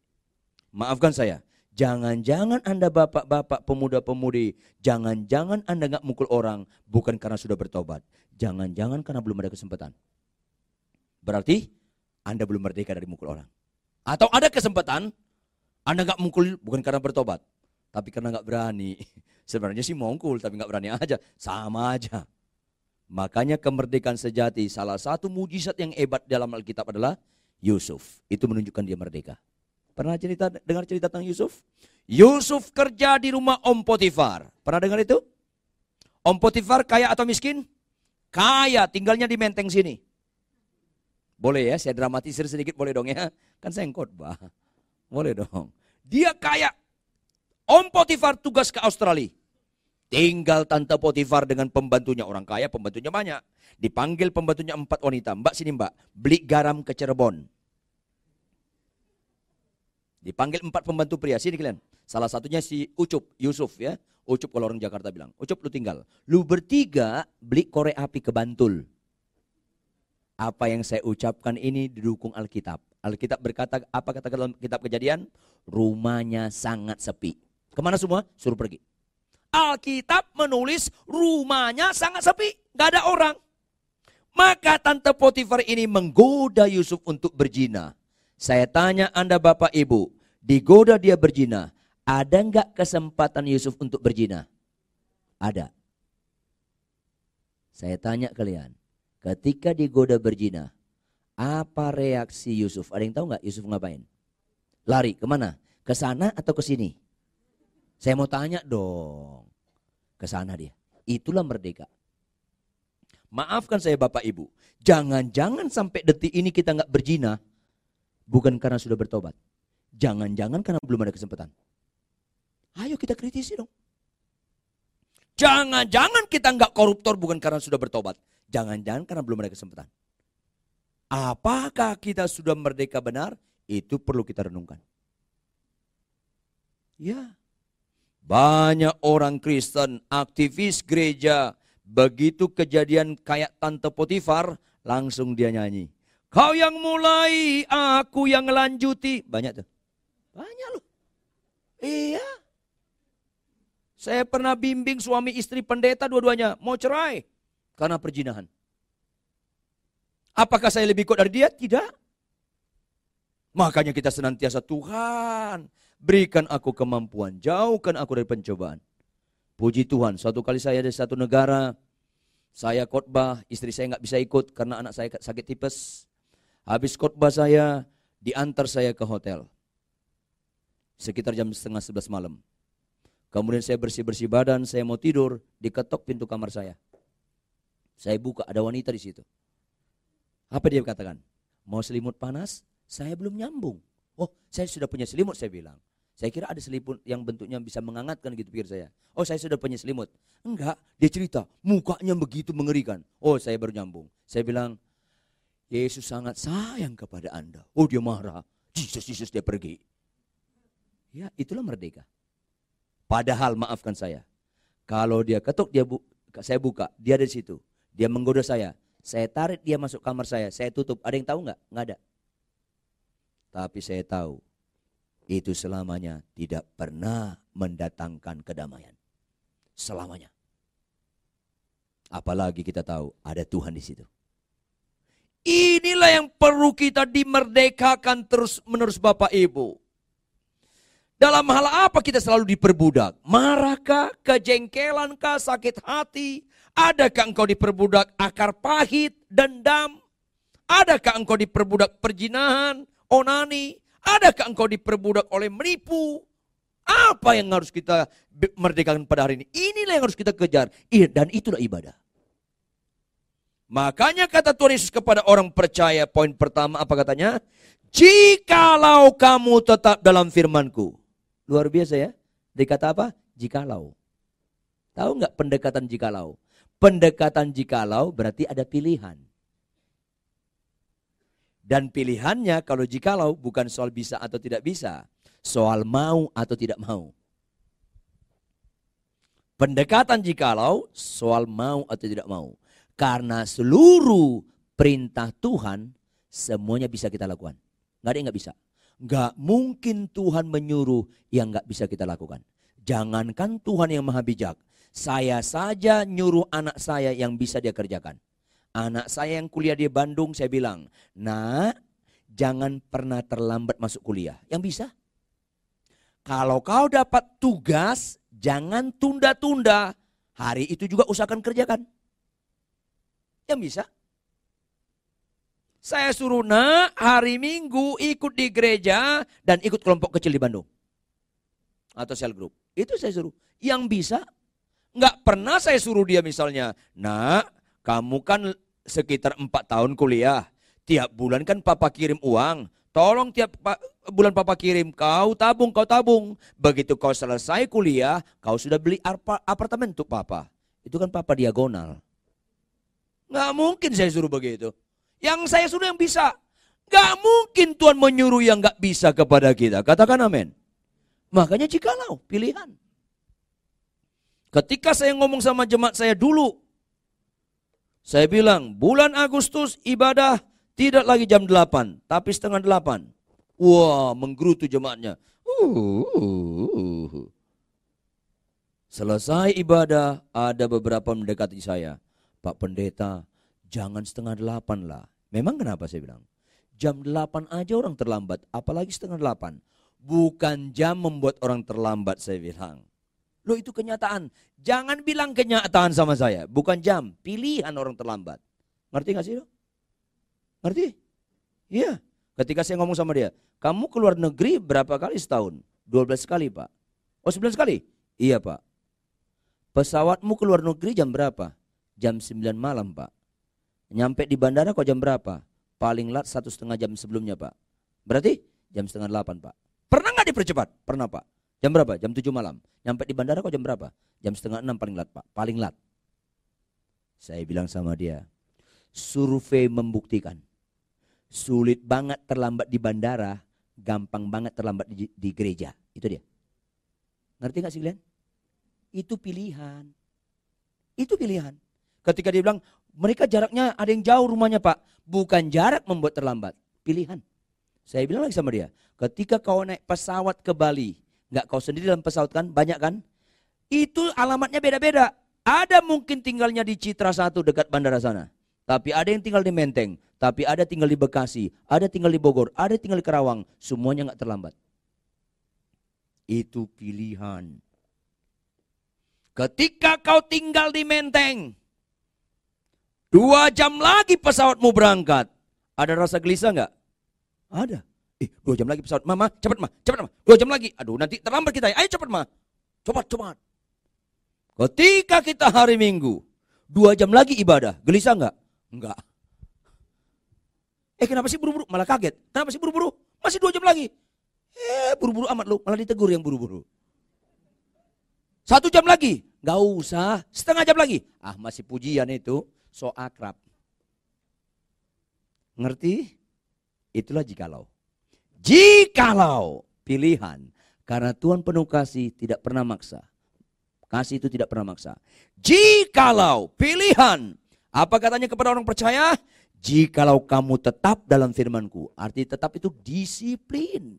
Maafkan saya. Jangan-jangan Anda bapak-bapak pemuda-pemudi. Jangan-jangan Anda nggak mukul orang. Bukan karena sudah bertobat. Jangan-jangan karena belum ada kesempatan. Berarti Anda belum merdeka dari mukul orang. Atau ada kesempatan. Anda nggak mukul bukan karena bertobat. Tapi karena nggak berani. Sebenarnya sih mukul tapi nggak berani aja. Sama aja. Makanya kemerdekaan sejati salah satu mujizat yang hebat dalam Alkitab adalah Yusuf. Itu menunjukkan dia merdeka. Pernah cerita dengar cerita tentang Yusuf? Yusuf kerja di rumah Om Potifar. Pernah dengar itu? Om Potifar kaya atau miskin? Kaya, tinggalnya di menteng sini. Boleh ya, saya dramatisir sedikit boleh dong ya. Kan saya khotbah. Boleh dong. Dia kaya. Om Potifar tugas ke Australia. Tinggal Tante Potifar dengan pembantunya. Orang kaya pembantunya banyak. Dipanggil pembantunya empat wanita. Mbak sini mbak, beli garam ke Cirebon. Dipanggil empat pembantu pria. Sini kalian. Salah satunya si Ucup, Yusuf ya. Ucup kalau orang Jakarta bilang. Ucup lu tinggal. Lu bertiga beli korek api ke Bantul. Apa yang saya ucapkan ini didukung Alkitab. Alkitab berkata, apa kata dalam kitab kejadian? Rumahnya sangat sepi. Ke mana semua? Suruh pergi. Alkitab menulis rumahnya sangat sepi. Gak ada orang. Maka Tante Potifar ini menggoda Yusuf untuk berzina. Saya tanya Anda Bapak Ibu, digoda dia berzina, ada nggak kesempatan Yusuf untuk berzina? Ada. Saya tanya kalian, ketika digoda berzina, apa reaksi Yusuf? Ada yang tahu nggak Yusuf ngapain? Lari ke mana? Ke sana atau ke sini? Saya mau tanya dong. Ke sana dia. Itulah merdeka. Maafkan saya Bapak Ibu. Jangan-jangan sampai detik ini kita nggak berzina, Bukan karena sudah bertobat. Jangan-jangan karena belum ada kesempatan. Ayo kita kritisi dong. Jangan-jangan kita nggak koruptor bukan karena sudah bertobat. Jangan-jangan karena belum ada kesempatan. Apakah kita sudah merdeka benar? Itu perlu kita renungkan. Ya. Banyak orang Kristen, aktivis gereja, begitu kejadian kayak Tante Potifar, langsung dia nyanyi. Kau yang mulai, aku yang lanjuti. Banyak tuh. Banyak loh. Iya. Saya pernah bimbing suami istri pendeta dua-duanya. Mau cerai. Karena perjinahan. Apakah saya lebih kuat dari dia? Tidak. Makanya kita senantiasa Tuhan. Berikan aku kemampuan. Jauhkan aku dari pencobaan. Puji Tuhan. Suatu kali saya di satu negara. Saya khotbah. Istri saya nggak bisa ikut karena anak saya sakit tipes. Habis khotbah saya, diantar saya ke hotel. Sekitar jam setengah sebelas malam. Kemudian saya bersih-bersih badan, saya mau tidur, diketok pintu kamar saya. Saya buka, ada wanita di situ. Apa dia katakan? Mau selimut panas? Saya belum nyambung. Oh, saya sudah punya selimut, saya bilang. Saya kira ada selimut yang bentuknya bisa menghangatkan gitu pikir saya. Oh saya sudah punya selimut. Enggak, dia cerita mukanya begitu mengerikan. Oh saya baru nyambung. Saya bilang, Yesus sangat sayang kepada Anda. Oh dia marah. Yesus, Yesus dia pergi. Ya itulah merdeka. Padahal maafkan saya. Kalau dia ketuk, dia bu saya buka, dia ada di situ. Dia menggoda saya. Saya tarik dia masuk kamar saya, saya tutup. Ada yang tahu nggak? Nggak ada. Tapi saya tahu itu selamanya tidak pernah mendatangkan kedamaian. Selamanya. Apalagi kita tahu ada Tuhan di situ. Inilah yang perlu kita dimerdekakan terus menerus Bapak Ibu. Dalam hal apa kita selalu diperbudak? Marahkah, kejengkelankah, sakit hati? Adakah engkau diperbudak akar pahit, dendam? Adakah engkau diperbudak perjinahan, onani? Adakah engkau diperbudak oleh menipu? Apa yang harus kita merdekakan pada hari ini? Inilah yang harus kita kejar. Dan itulah ibadah. Makanya kata Tuhan Yesus kepada orang percaya, poin pertama apa katanya? Jikalau kamu tetap dalam firmanku. Luar biasa ya. Dikata apa? Jikalau. Tahu nggak pendekatan jikalau? Pendekatan jikalau berarti ada pilihan. Dan pilihannya kalau jikalau bukan soal bisa atau tidak bisa. Soal mau atau tidak mau. Pendekatan jikalau soal mau atau tidak mau. Karena seluruh perintah Tuhan semuanya bisa kita lakukan. Nggak ada yang nggak bisa. Nggak mungkin Tuhan menyuruh yang nggak bisa kita lakukan. Jangankan Tuhan yang maha bijak. Saya saja nyuruh anak saya yang bisa dia kerjakan. Anak saya yang kuliah di Bandung saya bilang, nah jangan pernah terlambat masuk kuliah. Yang bisa. Kalau kau dapat tugas, jangan tunda-tunda. Hari itu juga usahakan kerjakan. Yang bisa. Saya suruh nak hari minggu ikut di gereja dan ikut kelompok kecil di Bandung. Atau sel group. Itu saya suruh. Yang bisa. Nggak pernah saya suruh dia misalnya. Nak kamu kan sekitar empat tahun kuliah. Tiap bulan kan papa kirim uang. Tolong tiap bulan papa kirim, kau tabung, kau tabung. Begitu kau selesai kuliah, kau sudah beli apartemen untuk papa. Itu kan papa diagonal. Nggak mungkin saya suruh begitu. Yang saya suruh yang bisa. Nggak mungkin Tuhan menyuruh yang nggak bisa kepada kita. Katakan amin. Makanya jikalau pilihan. Ketika saya ngomong sama jemaat saya dulu, saya bilang bulan Agustus ibadah tidak lagi jam 8, tapi setengah 8. Wah, menggerutu jemaatnya. Uh, Selesai ibadah, ada beberapa mendekati saya. Pak Pendeta, jangan setengah 8 lah. Memang kenapa saya bilang? Jam 8 aja orang terlambat, apalagi setengah 8. Bukan jam membuat orang terlambat, saya bilang. Loh itu kenyataan. Jangan bilang kenyataan sama saya. Bukan jam, pilihan orang terlambat. Ngerti gak sih? Ngerti? Iya. Ketika saya ngomong sama dia, kamu keluar negeri berapa kali setahun? 12 kali pak. Oh 9 kali? Iya pak. Pesawatmu keluar negeri jam berapa? Jam 9 malam pak. Nyampe di bandara kok jam berapa? Paling lat satu setengah jam sebelumnya pak. Berarti jam setengah delapan pak. Pernah nggak dipercepat? Pernah pak. Jam berapa? Jam 7 malam. Nyampe di bandara kok jam berapa? Jam setengah 6 paling lat pak. Paling lat. Saya bilang sama dia, survei membuktikan. Sulit banget terlambat di bandara, gampang banget terlambat di, di gereja. Itu dia. Ngerti gak sih kalian? Itu pilihan. Itu pilihan. Ketika dia bilang, mereka jaraknya ada yang jauh rumahnya pak. Bukan jarak membuat terlambat. Pilihan. Saya bilang lagi sama dia, ketika kau naik pesawat ke Bali, Enggak kau sendiri dalam pesawat kan? Banyak kan? Itu alamatnya beda-beda. Ada mungkin tinggalnya di Citra satu dekat bandara sana. Tapi ada yang tinggal di Menteng. Tapi ada tinggal di Bekasi. Ada tinggal di Bogor. Ada tinggal di Kerawang. Semuanya nggak terlambat. Itu pilihan. Ketika kau tinggal di Menteng. Dua jam lagi pesawatmu berangkat. Ada rasa gelisah nggak? Ada. Eh, dua jam lagi pesawat. Mama, cepat mah, cepat mah. Dua jam lagi. Aduh, nanti terlambat kita. Ayo cepat mah. Cepat, cepat. Ketika kita hari Minggu, dua jam lagi ibadah, gelisah enggak? Enggak. Eh kenapa sih buru-buru? Malah kaget. Kenapa sih buru-buru? Masih dua jam lagi. Eh buru-buru amat lu, malah ditegur yang buru-buru. Satu jam lagi, Enggak usah. Setengah jam lagi, ah masih pujian itu, so akrab. Ngerti? Itulah jikalau. Jikalau pilihan, karena Tuhan penuh kasih tidak pernah maksa. Kasih itu tidak pernah maksa. Jikalau pilihan, apa katanya kepada orang percaya? Jikalau kamu tetap dalam firmanku, arti tetap itu disiplin.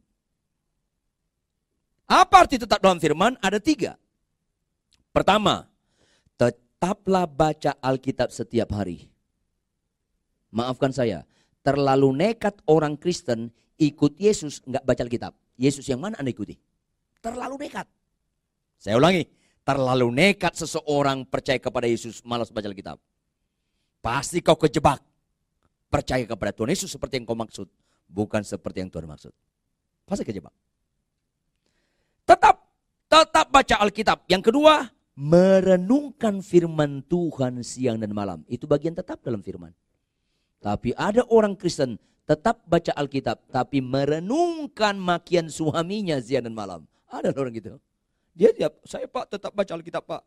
Apa arti tetap dalam firman? Ada tiga. Pertama, tetaplah baca Alkitab setiap hari. Maafkan saya, terlalu nekat orang Kristen ikut Yesus nggak baca Alkitab. Yesus yang mana Anda ikuti? Terlalu nekat. Saya ulangi, terlalu nekat seseorang percaya kepada Yesus malas baca Alkitab. Pasti kau kejebak. Percaya kepada Tuhan Yesus seperti yang kau maksud, bukan seperti yang Tuhan maksud. Pasti kejebak. Tetap, tetap baca Alkitab. Yang kedua, merenungkan firman Tuhan siang dan malam. Itu bagian tetap dalam firman. Tapi ada orang Kristen tetap baca Alkitab, tapi merenungkan makian suaminya siang dan malam. Ada orang gitu. Dia tiap, saya pak tetap baca Alkitab pak.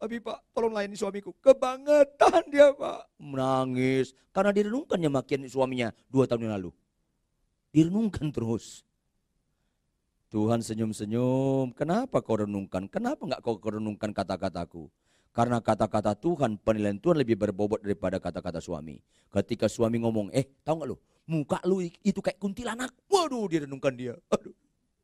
Tapi pak, tolong layani suamiku. Kebangetan dia pak. Menangis. Karena direnungkannya makian suaminya dua tahun yang lalu. Direnungkan terus. Tuhan senyum-senyum. Kenapa kau renungkan? Kenapa enggak kau renungkan kata-kataku? Karena kata-kata Tuhan, penilaian Tuhan lebih berbobot daripada kata-kata suami. Ketika suami ngomong, eh tahu nggak lu, muka lu itu kayak kuntilanak. Waduh, direnungkan dia. Aduh.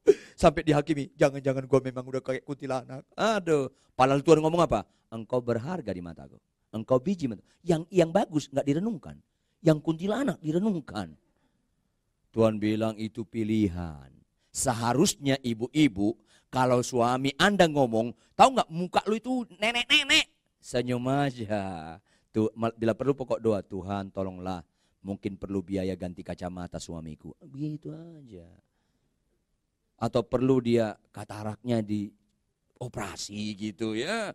Sampai dihakimi, jangan-jangan gua memang udah kayak kuntilanak. Aduh, padahal Tuhan ngomong apa? Engkau berharga di mataku. Engkau biji mata. Yang yang bagus nggak direnungkan. Yang kuntilanak direnungkan. Tuhan bilang itu pilihan. Seharusnya ibu-ibu kalau suami Anda ngomong, tahu nggak muka lu itu nenek-nenek, senyum aja. Tuh, bila perlu pokok doa, Tuhan tolonglah. Mungkin perlu biaya ganti kacamata suamiku. Begitu aja. Atau perlu dia kataraknya di operasi gitu ya.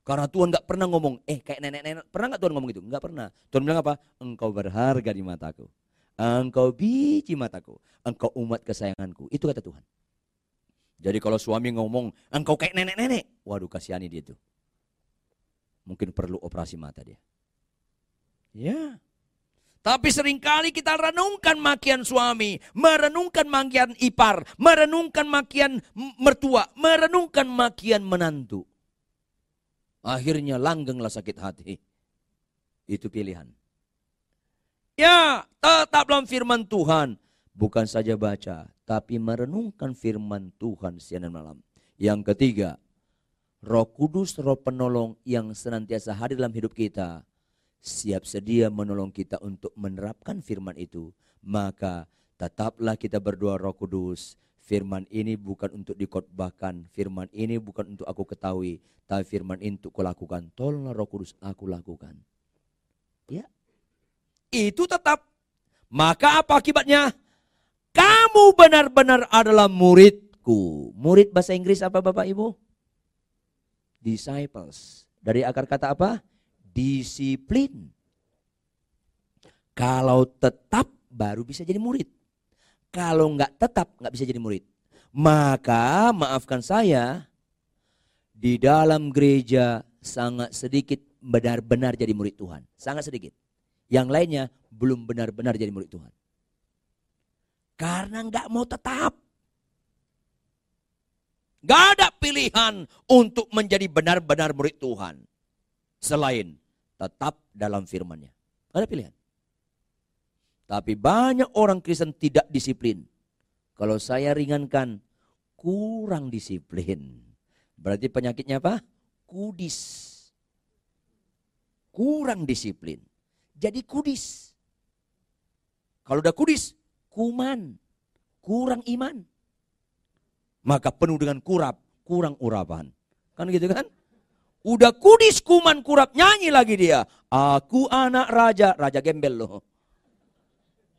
Karena Tuhan nggak pernah ngomong, eh kayak nenek-nenek. Pernah nggak Tuhan ngomong gitu? Nggak pernah. Tuhan bilang apa? Engkau berharga di mataku. Engkau biji mataku, engkau umat kesayanganku. Itu kata Tuhan. Jadi kalau suami ngomong, engkau kayak nenek-nenek. Waduh kasihani dia itu. Mungkin perlu operasi mata dia. Ya. Tapi sering kali kita renungkan makian suami, merenungkan makian ipar, merenungkan makian mertua, merenungkan makian menantu. Akhirnya langgenglah sakit hati. Itu pilihan. Ya, tetap dalam firman Tuhan. Bukan saja baca, tapi merenungkan firman Tuhan siang dan malam. Yang ketiga, roh kudus, roh penolong yang senantiasa hadir dalam hidup kita siap sedia menolong kita untuk menerapkan firman itu, maka tetaplah kita berdoa Roh Kudus. Firman ini bukan untuk dikotbahkan, firman ini bukan untuk aku ketahui, tapi firman ini untuk kulakukan. Tolonglah Roh Kudus aku lakukan. Ya. Itu tetap. Maka apa akibatnya? Kamu benar-benar adalah muridku. Murid bahasa Inggris apa Bapak Ibu? Disciples. Dari akar kata apa? disiplin. Kalau tetap baru bisa jadi murid. Kalau nggak tetap nggak bisa jadi murid. Maka maafkan saya, di dalam gereja sangat sedikit benar-benar jadi murid Tuhan. Sangat sedikit. Yang lainnya belum benar-benar jadi murid Tuhan. Karena nggak mau tetap. Gak ada pilihan untuk menjadi benar-benar murid Tuhan. Selain tetap dalam firman-Nya. Ada pilihan. Tapi banyak orang Kristen tidak disiplin. Kalau saya ringankan, kurang disiplin. Berarti penyakitnya apa? Kudis. Kurang disiplin. Jadi kudis. Kalau udah kudis, kuman. Kurang iman. Maka penuh dengan kurap, kurang urapan. Kan gitu kan? Udah kudis kuman kurap nyanyi lagi dia. Aku anak raja, raja gembel loh.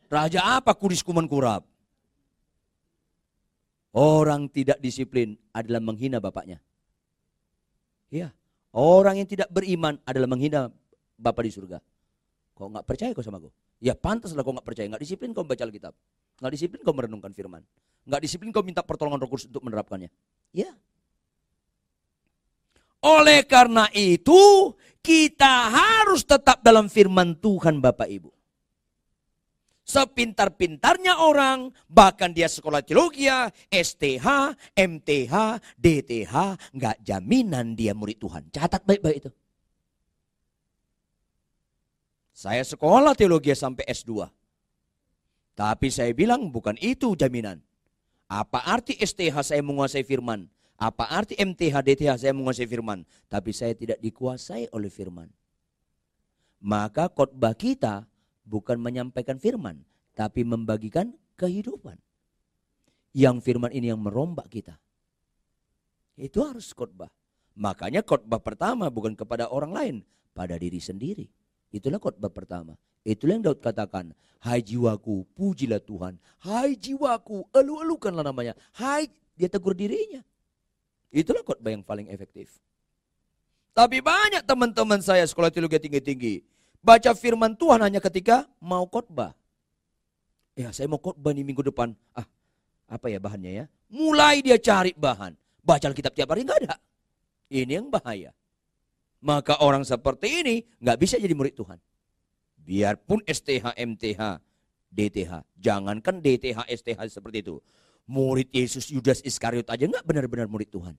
Raja apa kudis kuman kurap? Orang tidak disiplin adalah menghina bapaknya. Iya, orang yang tidak beriman adalah menghina bapak di surga. Kau nggak percaya kau sama aku? Ya pantaslah kau nggak percaya, nggak disiplin kau baca Alkitab, nggak disiplin kau merenungkan Firman, nggak disiplin kau minta pertolongan Roh Kudus untuk menerapkannya. Ya, oleh karena itu, kita harus tetap dalam firman Tuhan Bapak Ibu. Sepintar-pintarnya orang, bahkan dia sekolah teologi, STH, MTH, DTH, nggak jaminan dia murid Tuhan. Catat baik-baik itu. Saya sekolah teologi sampai S2. Tapi saya bilang bukan itu jaminan. Apa arti STH saya menguasai firman? Apa arti MTH, DTH saya menguasai firman. Tapi saya tidak dikuasai oleh firman. Maka khotbah kita bukan menyampaikan firman. Tapi membagikan kehidupan. Yang firman ini yang merombak kita. Itu harus khotbah. Makanya khotbah pertama bukan kepada orang lain. Pada diri sendiri. Itulah khotbah pertama. Itulah yang Daud katakan. Hai jiwaku, pujilah Tuhan. Hai jiwaku, elu-elukanlah namanya. Hai, dia tegur dirinya. Itulah khotbah yang paling efektif. Tapi banyak teman-teman saya sekolah teologi tinggi-tinggi. Baca firman Tuhan hanya ketika mau khotbah. Ya saya mau khotbah nih minggu depan. Ah apa ya bahannya ya. Mulai dia cari bahan. Baca Alkitab tiap hari nggak ada. Ini yang bahaya. Maka orang seperti ini nggak bisa jadi murid Tuhan. Biarpun STH, MTH, DTH. Jangankan DTH, STH seperti itu murid Yesus Yudas Iskariot aja nggak benar-benar murid Tuhan.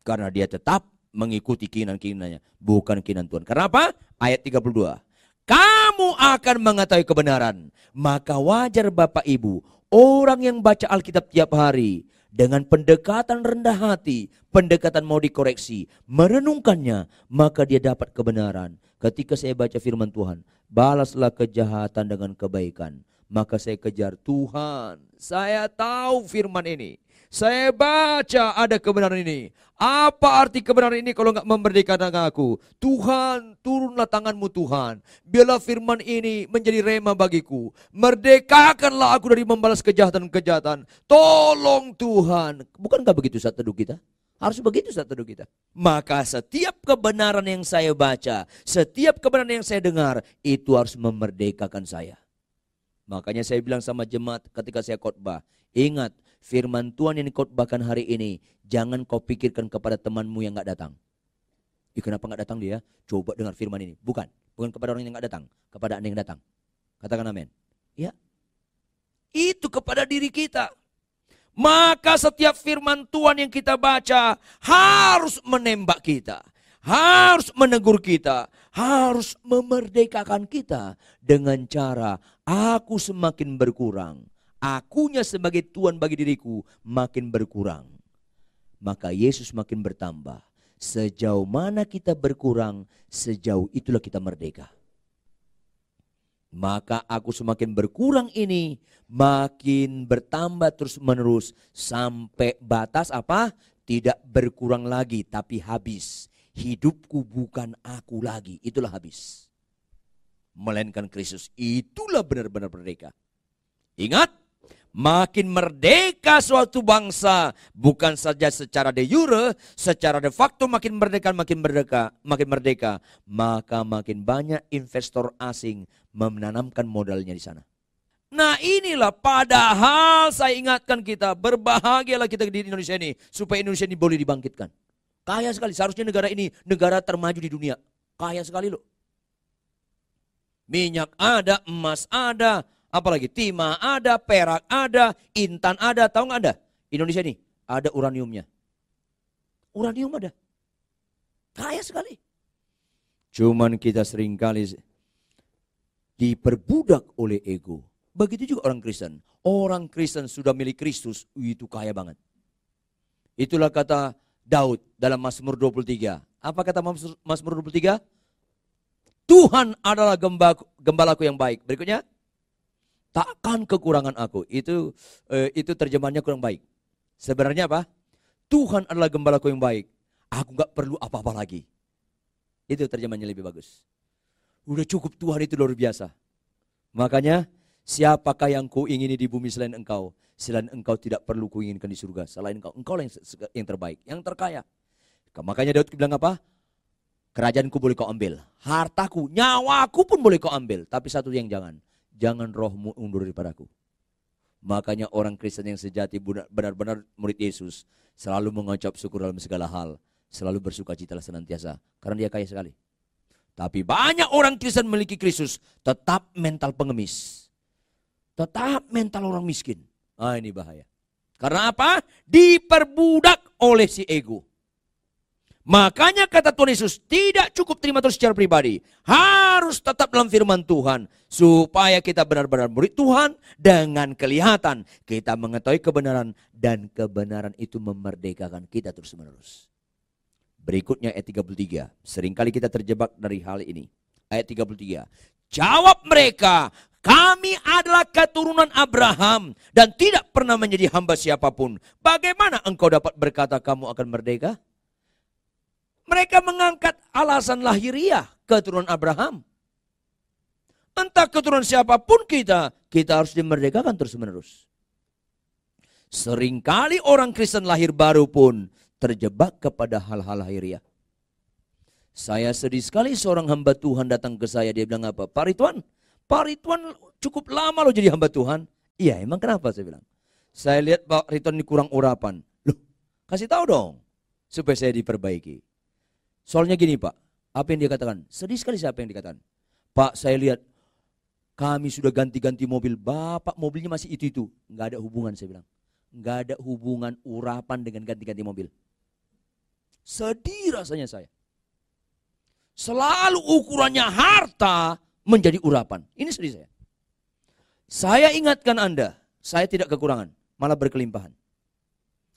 Karena dia tetap mengikuti keinginan-keinginannya, bukan keinginan Tuhan. Karena apa? Ayat 32. Kamu akan mengetahui kebenaran, maka wajar Bapak Ibu, orang yang baca Alkitab tiap hari, dengan pendekatan rendah hati, pendekatan mau dikoreksi, merenungkannya, maka dia dapat kebenaran. Ketika saya baca firman Tuhan, balaslah kejahatan dengan kebaikan maka saya kejar Tuhan. Saya tahu firman ini. Saya baca ada kebenaran ini. Apa arti kebenaran ini kalau nggak memerdekakan aku? Tuhan, turunlah tanganmu Tuhan. Biarlah firman ini menjadi rema bagiku. Merdekakanlah aku dari membalas kejahatan-kejahatan. Tolong Tuhan. Bukankah begitu saat teduh kita? Harus begitu saat teduh kita. Maka setiap kebenaran yang saya baca, setiap kebenaran yang saya dengar, itu harus memerdekakan saya Makanya saya bilang sama jemaat ketika saya khotbah, ingat firman Tuhan yang dikhotbahkan hari ini, jangan kau pikirkan kepada temanmu yang nggak datang. Ih, kenapa nggak datang dia? Coba dengar firman ini. Bukan, bukan kepada orang yang nggak datang, kepada anda yang datang. Katakan amin. Ya, itu kepada diri kita. Maka setiap firman Tuhan yang kita baca harus menembak kita harus menegur kita, harus memerdekakan kita dengan cara aku semakin berkurang, akunya sebagai Tuhan bagi diriku makin berkurang. Maka Yesus makin bertambah. Sejauh mana kita berkurang, sejauh itulah kita merdeka. Maka aku semakin berkurang ini, makin bertambah terus menerus sampai batas apa? Tidak berkurang lagi tapi habis hidupku bukan aku lagi. Itulah habis. Melainkan Kristus. Itulah benar-benar merdeka. Ingat, makin merdeka suatu bangsa bukan saja secara de jure, secara de facto makin merdeka, makin merdeka, makin merdeka, maka makin banyak investor asing menanamkan modalnya di sana. Nah inilah padahal saya ingatkan kita berbahagialah kita di Indonesia ini supaya Indonesia ini boleh dibangkitkan. Kaya sekali. Seharusnya negara ini negara termaju di dunia. Kaya sekali loh. Minyak ada, emas ada, apalagi timah ada, perak ada, intan ada, tahu nggak ada? Indonesia ini ada uraniumnya. Uranium ada. Kaya sekali. Cuman kita sering kali diperbudak oleh ego. Begitu juga orang Kristen. Orang Kristen sudah milik Kristus, itu kaya banget. Itulah kata Daud dalam Mazmur 23. Apa kata Mazmur 23? Tuhan adalah gembalaku, gembalaku yang baik. Berikutnya, takkan kekurangan aku. Itu eh, itu terjemahannya kurang baik. Sebenarnya apa? Tuhan adalah gembalaku yang baik. Aku nggak perlu apa-apa lagi. Itu terjemahannya lebih bagus. Udah cukup Tuhan itu luar biasa. Makanya siapakah yang ku ingini di bumi selain engkau? Selain engkau tidak perlu kuinginkan di surga. Selain engkau, engkau yang, yang terbaik, yang terkaya. Makanya Daud bilang apa? Kerajaanku boleh kau ambil. Hartaku, nyawaku pun boleh kau ambil. Tapi satu yang jangan. Jangan rohmu undur daripadaku. Makanya orang Kristen yang sejati benar-benar murid Yesus. Selalu mengucap syukur dalam segala hal. Selalu bersuka cita senantiasa. Karena dia kaya sekali. Tapi banyak orang Kristen memiliki Kristus. Tetap mental pengemis. Tetap mental orang miskin. Ah ini bahaya. Karena apa? Diperbudak oleh si ego. Makanya kata Tuhan Yesus tidak cukup terima terus secara pribadi. Harus tetap dalam firman Tuhan. Supaya kita benar-benar murid Tuhan dengan kelihatan. Kita mengetahui kebenaran dan kebenaran itu memerdekakan kita terus menerus. Berikutnya ayat 33. Seringkali kita terjebak dari hal ini. Ayat 33. Jawab mereka, kami adalah keturunan Abraham dan tidak pernah menjadi hamba siapa pun. Bagaimana engkau dapat berkata kamu akan merdeka? Mereka mengangkat alasan lahiriah keturunan Abraham. Entah keturunan siapa pun kita, kita harus dimerdekakan terus-menerus. Seringkali orang Kristen lahir baru pun terjebak kepada hal-hal lahiriah. Saya sedih sekali seorang hamba Tuhan datang ke saya, dia bilang apa? Pak Ridwan, Pak Ridwan cukup lama loh jadi hamba Tuhan. Iya emang kenapa saya bilang. Saya lihat Pak Ridwan ini kurang urapan. Loh kasih tahu dong. Supaya saya diperbaiki. Soalnya gini Pak. Apa yang dia katakan? Sedih sekali siapa yang dikatakan. Pak saya lihat kami sudah ganti-ganti mobil. Bapak mobilnya masih itu-itu. Nggak ada hubungan saya bilang. Nggak ada hubungan urapan dengan ganti-ganti mobil. Sedih rasanya saya. Selalu ukurannya harta, menjadi urapan. Ini sedih saya. Saya ingatkan Anda, saya tidak kekurangan, malah berkelimpahan.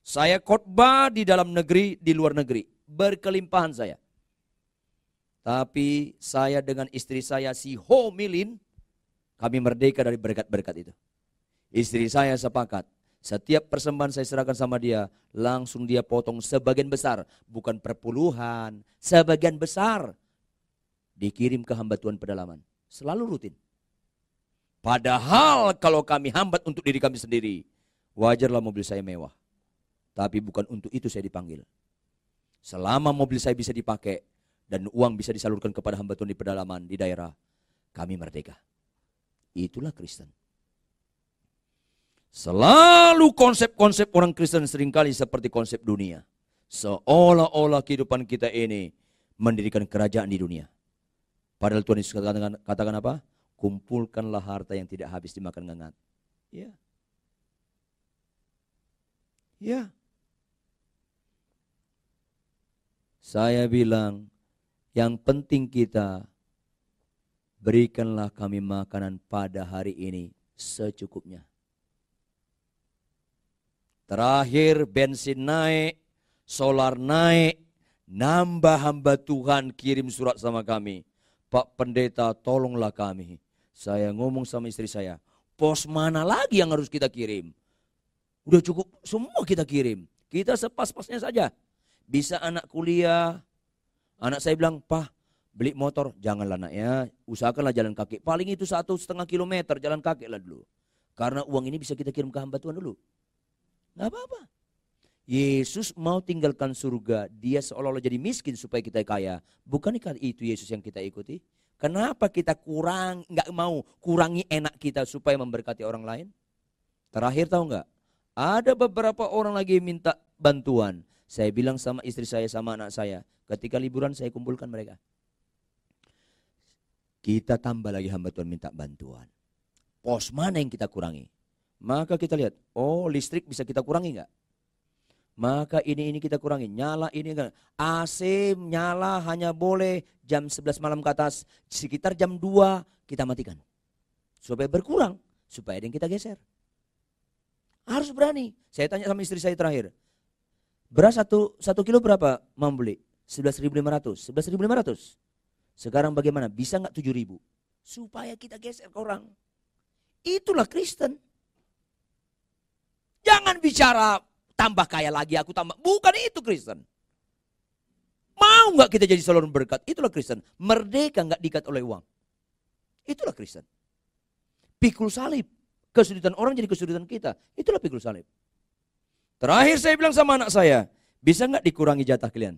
Saya khotbah di dalam negeri, di luar negeri, berkelimpahan saya. Tapi saya dengan istri saya si Ho Milin, kami merdeka dari berkat-berkat itu. Istri saya sepakat, setiap persembahan saya serahkan sama dia, langsung dia potong sebagian besar, bukan perpuluhan, sebagian besar dikirim ke hamba Tuhan pedalaman. Selalu rutin. Padahal kalau kami hambat untuk diri kami sendiri, wajarlah mobil saya mewah. Tapi bukan untuk itu saya dipanggil. Selama mobil saya bisa dipakai dan uang bisa disalurkan kepada hamba Tuhan di pedalaman, di daerah, kami merdeka. Itulah Kristen. Selalu konsep-konsep orang Kristen sering kali seperti konsep dunia. Seolah-olah kehidupan kita ini mendirikan kerajaan di dunia. Padahal Tuhan Yesus katakan, katakan apa? Kumpulkanlah harta yang tidak habis dimakan ngengat. Ya. Ya. Saya bilang, yang penting kita berikanlah kami makanan pada hari ini secukupnya. Terakhir bensin naik, solar naik, nambah hamba Tuhan kirim surat sama kami. Pak pendeta tolonglah kami. Saya ngomong sama istri saya, pos mana lagi yang harus kita kirim? Udah cukup semua kita kirim. Kita sepas-pasnya saja. Bisa anak kuliah. Anak saya bilang, Pak beli motor. Janganlah nak ya, usahakanlah jalan kaki. Paling itu satu setengah kilometer jalan kaki lah dulu. Karena uang ini bisa kita kirim ke hamba Tuhan dulu. Gak apa-apa. Yesus mau tinggalkan surga, dia seolah-olah jadi miskin supaya kita kaya. Bukankah itu Yesus yang kita ikuti? Kenapa kita kurang, nggak mau kurangi enak kita supaya memberkati orang lain? Terakhir tahu nggak? Ada beberapa orang lagi minta bantuan. Saya bilang sama istri saya, sama anak saya, ketika liburan saya kumpulkan mereka. Kita tambah lagi hamba Tuhan minta bantuan. Pos mana yang kita kurangi? Maka kita lihat, oh listrik bisa kita kurangi nggak? Maka ini ini kita kurangi, nyala ini enggak. AC nyala hanya boleh jam 11 malam ke atas, sekitar jam 2 kita matikan. Supaya berkurang, supaya ada yang kita geser. Harus berani. Saya tanya sama istri saya terakhir. Beras satu, satu kilo berapa mau beli? 11.500. 11.500. Sekarang bagaimana? Bisa nggak 7.000? Supaya kita geser ke orang. Itulah Kristen. Jangan bicara tambah kaya lagi, aku tambah. Bukan itu Kristen. Mau nggak kita jadi saluran berkat? Itulah Kristen. Merdeka nggak diikat oleh uang. Itulah Kristen. Pikul salib. Kesulitan orang jadi kesulitan kita. Itulah pikul salib. Terakhir saya bilang sama anak saya, bisa nggak dikurangi jatah kalian?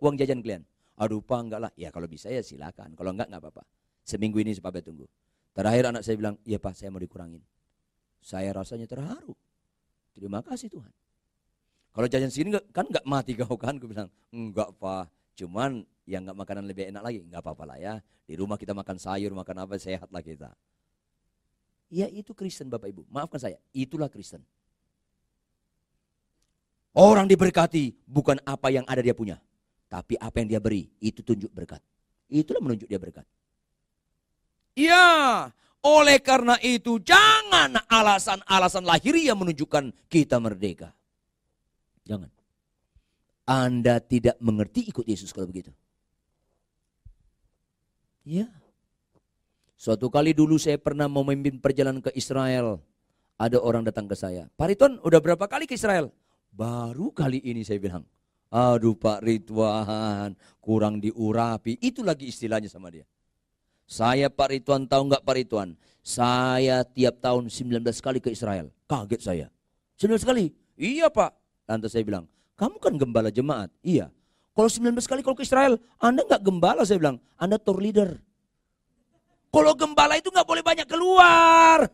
Uang jajan kalian? Aduh pak enggak lah. Ya kalau bisa ya silakan. Kalau enggak enggak apa-apa. Seminggu ini supaya tunggu. Terakhir anak saya bilang, iya pak saya mau dikurangin. Saya rasanya terharu. Terima kasih Tuhan. Kalau jajan sini kan nggak mati kau kan? Gue bilang, enggak pak. Cuman yang nggak makanan lebih enak lagi, nggak apa-apa lah ya. Di rumah kita makan sayur, makan apa, sehat lah kita. Ya itu Kristen Bapak Ibu. Maafkan saya, itulah Kristen. Orang diberkati bukan apa yang ada dia punya. Tapi apa yang dia beri, itu tunjuk berkat. Itulah menunjuk dia berkat. Ya, oleh karena itu, jangan alasan-alasan lahiriah menunjukkan kita merdeka. Jangan. Anda tidak mengerti ikut Yesus kalau begitu. Ya. Suatu kali dulu saya pernah memimpin perjalanan ke Israel. Ada orang datang ke saya. Pak Ridwan udah berapa kali ke Israel? Baru kali ini saya bilang. Aduh Pak Ridwan, kurang diurapi. Itu lagi istilahnya sama dia. Saya Pak Ridwan tahu nggak Pak Ridwan? Saya tiap tahun 19 kali ke Israel. Kaget saya. 19 kali? Iya Pak. Lantas saya bilang, kamu kan gembala jemaat. Iya. Kalau 19 kali kalau ke Israel, Anda nggak gembala saya bilang. Anda tour leader. Kalau gembala itu nggak boleh banyak keluar.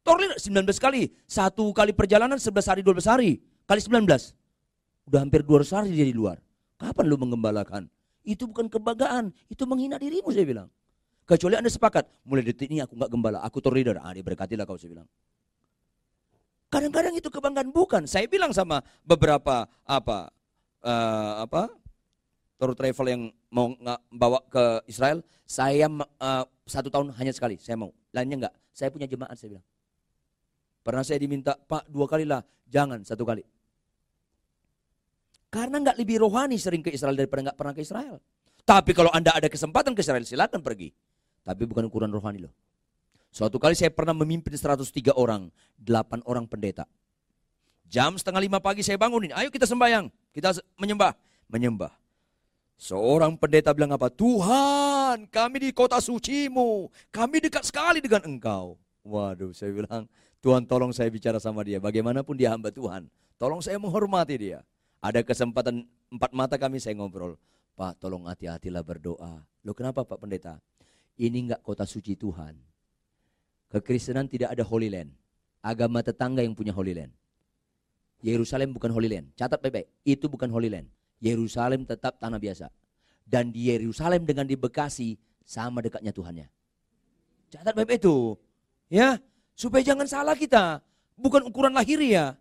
Tour leader 19 kali. Satu kali perjalanan 11 hari 12 hari. Kali 19. Udah hampir 200 hari dia di luar. Kapan lu menggembalakan? Itu bukan kebanggaan, itu menghina dirimu saya bilang. Kecuali Anda sepakat, mulai detik ini aku nggak gembala, aku tour leader. Ah, diberkatilah kau saya bilang. Kadang-kadang itu kebanggaan bukan. Saya bilang sama beberapa apa uh, apa tour travel yang mau bawa ke Israel, saya uh, satu tahun hanya sekali, saya mau. Lainnya enggak. Saya punya jemaat, saya bilang. Pernah saya diminta, Pak dua kali lah, jangan satu kali. Karena enggak lebih rohani sering ke Israel daripada enggak pernah ke Israel. Tapi kalau Anda ada kesempatan ke Israel, silakan pergi. Tapi bukan ukuran rohani loh. Suatu kali saya pernah memimpin 103 orang, 8 orang pendeta. Jam setengah lima pagi saya bangunin, ayo kita sembahyang, kita menyembah. Menyembah. Seorang pendeta bilang apa? Tuhan, kami di kota sucimu, kami dekat sekali dengan engkau. Waduh, saya bilang, Tuhan tolong saya bicara sama dia, bagaimanapun dia hamba Tuhan. Tolong saya menghormati dia. Ada kesempatan empat mata kami saya ngobrol. Pak, tolong hati-hatilah berdoa. Loh kenapa Pak Pendeta? Ini enggak kota suci Tuhan. Kekristenan tidak ada Holy Land. agama tetangga yang punya Holy Land. Yerusalem bukan Holy Land. Catat baik-baik, itu bukan Holy Land. Yerusalem tetap tanah biasa. Dan di Yerusalem dengan di Bekasi sama dekatnya Tuhannya. Catat baik-baik itu. Ya, supaya jangan salah kita. Bukan ukuran lahiriah.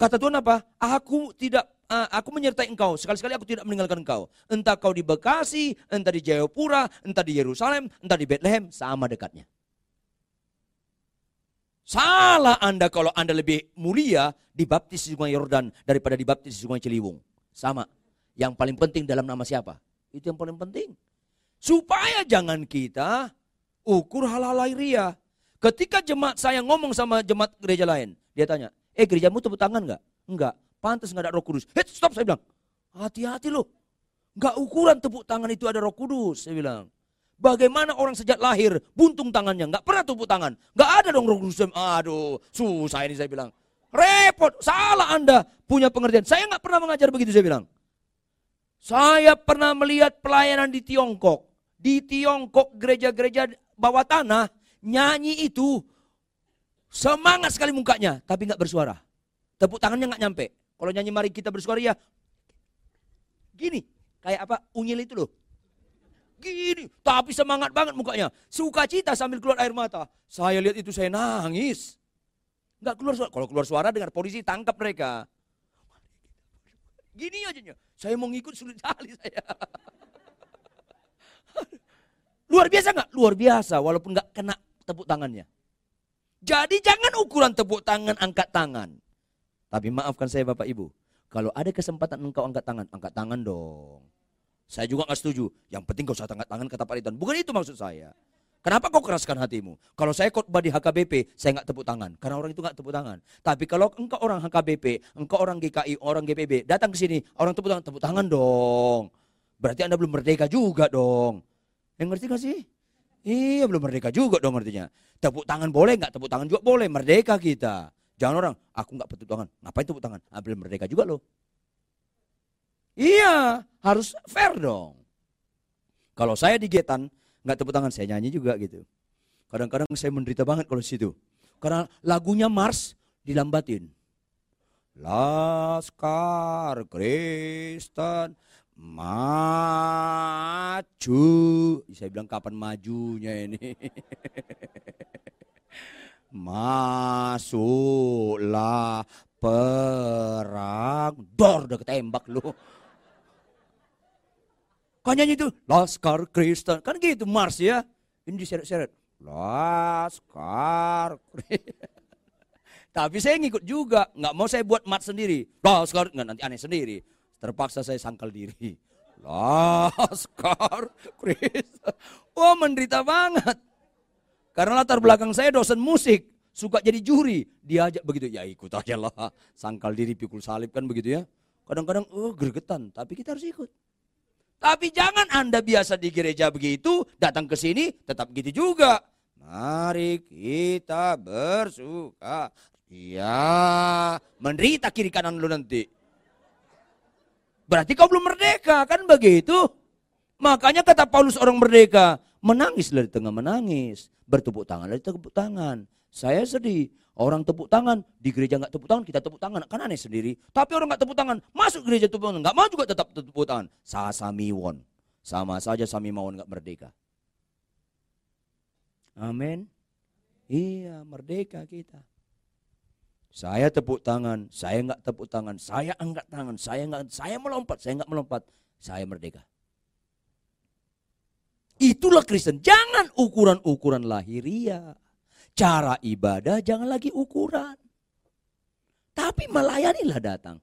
Kata Tuhan apa? Aku tidak aku menyertai engkau. Sekali-sekali aku tidak meninggalkan engkau. Entah kau di Bekasi, entah di Jayapura, entah di Yerusalem, entah di Bethlehem, sama dekatnya. Salah Anda kalau Anda lebih mulia dibaptis di Sungai Yordan daripada dibaptis di Sungai Ciliwung. Sama. Yang paling penting dalam nama siapa? Itu yang paling penting. Supaya jangan kita ukur hal-hal. Ketika jemaat saya ngomong sama jemaat gereja lain, dia tanya, eh gerejamu tepuk tangan nggak? Enggak, pantas nggak ada roh kudus. Hei stop saya bilang, hati-hati loh. Nggak ukuran tepuk tangan itu ada roh kudus, saya bilang. Bagaimana orang sejak lahir buntung tangannya, nggak pernah tepuk tangan. Nggak ada dong roh kudus. Aduh, susah ini saya bilang. Repot, salah Anda punya pengertian. Saya nggak pernah mengajar begitu saya bilang. Saya pernah melihat pelayanan di Tiongkok. Di Tiongkok gereja-gereja bawah tanah nyanyi itu semangat sekali mukanya tapi nggak bersuara. Tepuk tangannya nggak nyampe. Kalau nyanyi mari kita bersuara ya gini kayak apa unyil itu loh. Gini, tapi semangat banget mukanya. Sukacita sambil keluar air mata. Saya lihat itu saya nangis. Nggak keluar suara. Kalau keluar suara dengar polisi tangkap mereka. Gini aja. Saya mau ngikut sulit sekali saya. Luar biasa nggak? Luar biasa, walaupun nggak kena tepuk tangannya. Jadi jangan ukuran tepuk tangan, angkat tangan. Tapi maafkan saya Bapak Ibu, kalau ada kesempatan engkau angkat tangan, angkat tangan dong. Saya juga nggak setuju. Yang penting kau usah angkat tangan kata Pak Riton. Bukan itu maksud saya. Kenapa kau keraskan hatimu? Kalau saya khotbah di HKBP, saya nggak tepuk tangan. Karena orang itu nggak tepuk tangan. Tapi kalau engkau orang HKBP, engkau orang GKI, orang GPB, datang ke sini, orang tepuk tangan, tepuk tangan dong. Berarti Anda belum merdeka juga dong. Yang ngerti gak sih? Iya belum merdeka juga dong artinya. Tepuk tangan boleh nggak? Tepuk tangan juga boleh. Merdeka kita. Jangan orang, aku nggak tepuk tangan. Ngapain tepuk tangan? Ah, belum merdeka juga loh. Iya, harus fair dong. Kalau saya di Getan, nggak tepuk tangan, saya nyanyi juga gitu. Kadang-kadang saya menderita banget kalau situ. Karena lagunya Mars dilambatin. Laskar Kristen maju. Saya bilang kapan majunya ini. Masuklah perang. Dor udah ketembak lu. Kan nyanyi itu Laskar Kristen. Kan gitu Mars ya. Ini diseret-seret. Laskar Tapi saya ngikut juga. Nggak mau saya buat mat sendiri. Laskar. Nggak nanti aneh sendiri. Terpaksa saya sangkal diri. Laskar Kristen. Oh menderita banget. Karena latar belakang saya dosen musik. Suka jadi juri. Diajak begitu. Ya ikut aja lah. Sangkal diri pikul salib kan begitu ya. Kadang-kadang oh gregetan. Tapi kita harus ikut. Tapi jangan Anda biasa di gereja begitu, datang ke sini tetap gitu juga. Mari kita bersuka. Ya, menderita kiri kanan lu nanti. Berarti kau belum merdeka, kan begitu? Makanya kata Paulus orang merdeka, menangis dari tengah menangis, bertepuk tangan dari tepuk tangan. Saya sedih, orang tepuk tangan, di gereja nggak tepuk tangan, kita tepuk tangan, kan aneh sendiri. Tapi orang nggak tepuk tangan, masuk gereja tepuk tangan, nggak mau juga tetap tepuk tangan. Sasamiwon, sama saja sami mawon nggak merdeka. Amin. Iya, merdeka kita. Saya tepuk tangan, saya nggak tepuk tangan, saya angkat tangan, saya nggak, saya melompat, saya nggak melompat, saya merdeka. Itulah Kristen. Jangan ukuran-ukuran lahiriah. Cara ibadah jangan lagi ukuran. Tapi melayanilah datang.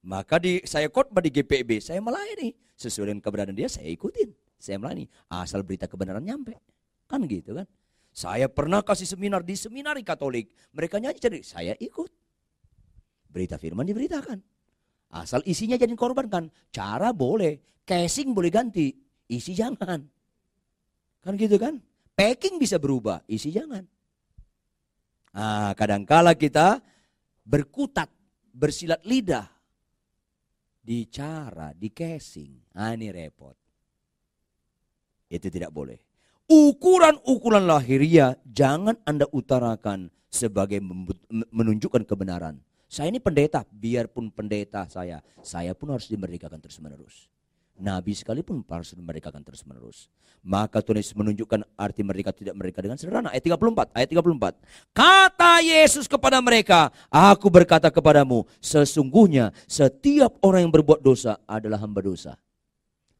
Maka di saya khotbah di GPB, saya melayani. Sesuai dengan keberadaan dia, saya ikutin. Saya melayani. Asal berita kebenaran nyampe. Kan gitu kan. Saya pernah kasih seminar di seminari Katolik. Mereka nyanyi jadi saya ikut. Berita firman diberitakan. Asal isinya jadi korban kan. Cara boleh. Casing boleh ganti. Isi jangan. Kan gitu kan. Packing bisa berubah. Isi jangan. Nah, kadangkala kita berkutat, bersilat lidah di cara, di casing. Ah, ini repot. Itu tidak boleh. Ukuran-ukuran lahiriah jangan Anda utarakan sebagai menunjukkan kebenaran. Saya ini pendeta, biarpun pendeta saya, saya pun harus dimerdekakan terus-menerus. Nabi sekalipun harus dimerdekakan terus-menerus. Maka Tuhan Yesus menunjukkan arti mereka tidak mereka dengan sederhana. Ayat 34, ayat 34. Kata Yesus kepada mereka, aku berkata kepadamu, sesungguhnya setiap orang yang berbuat dosa adalah hamba dosa.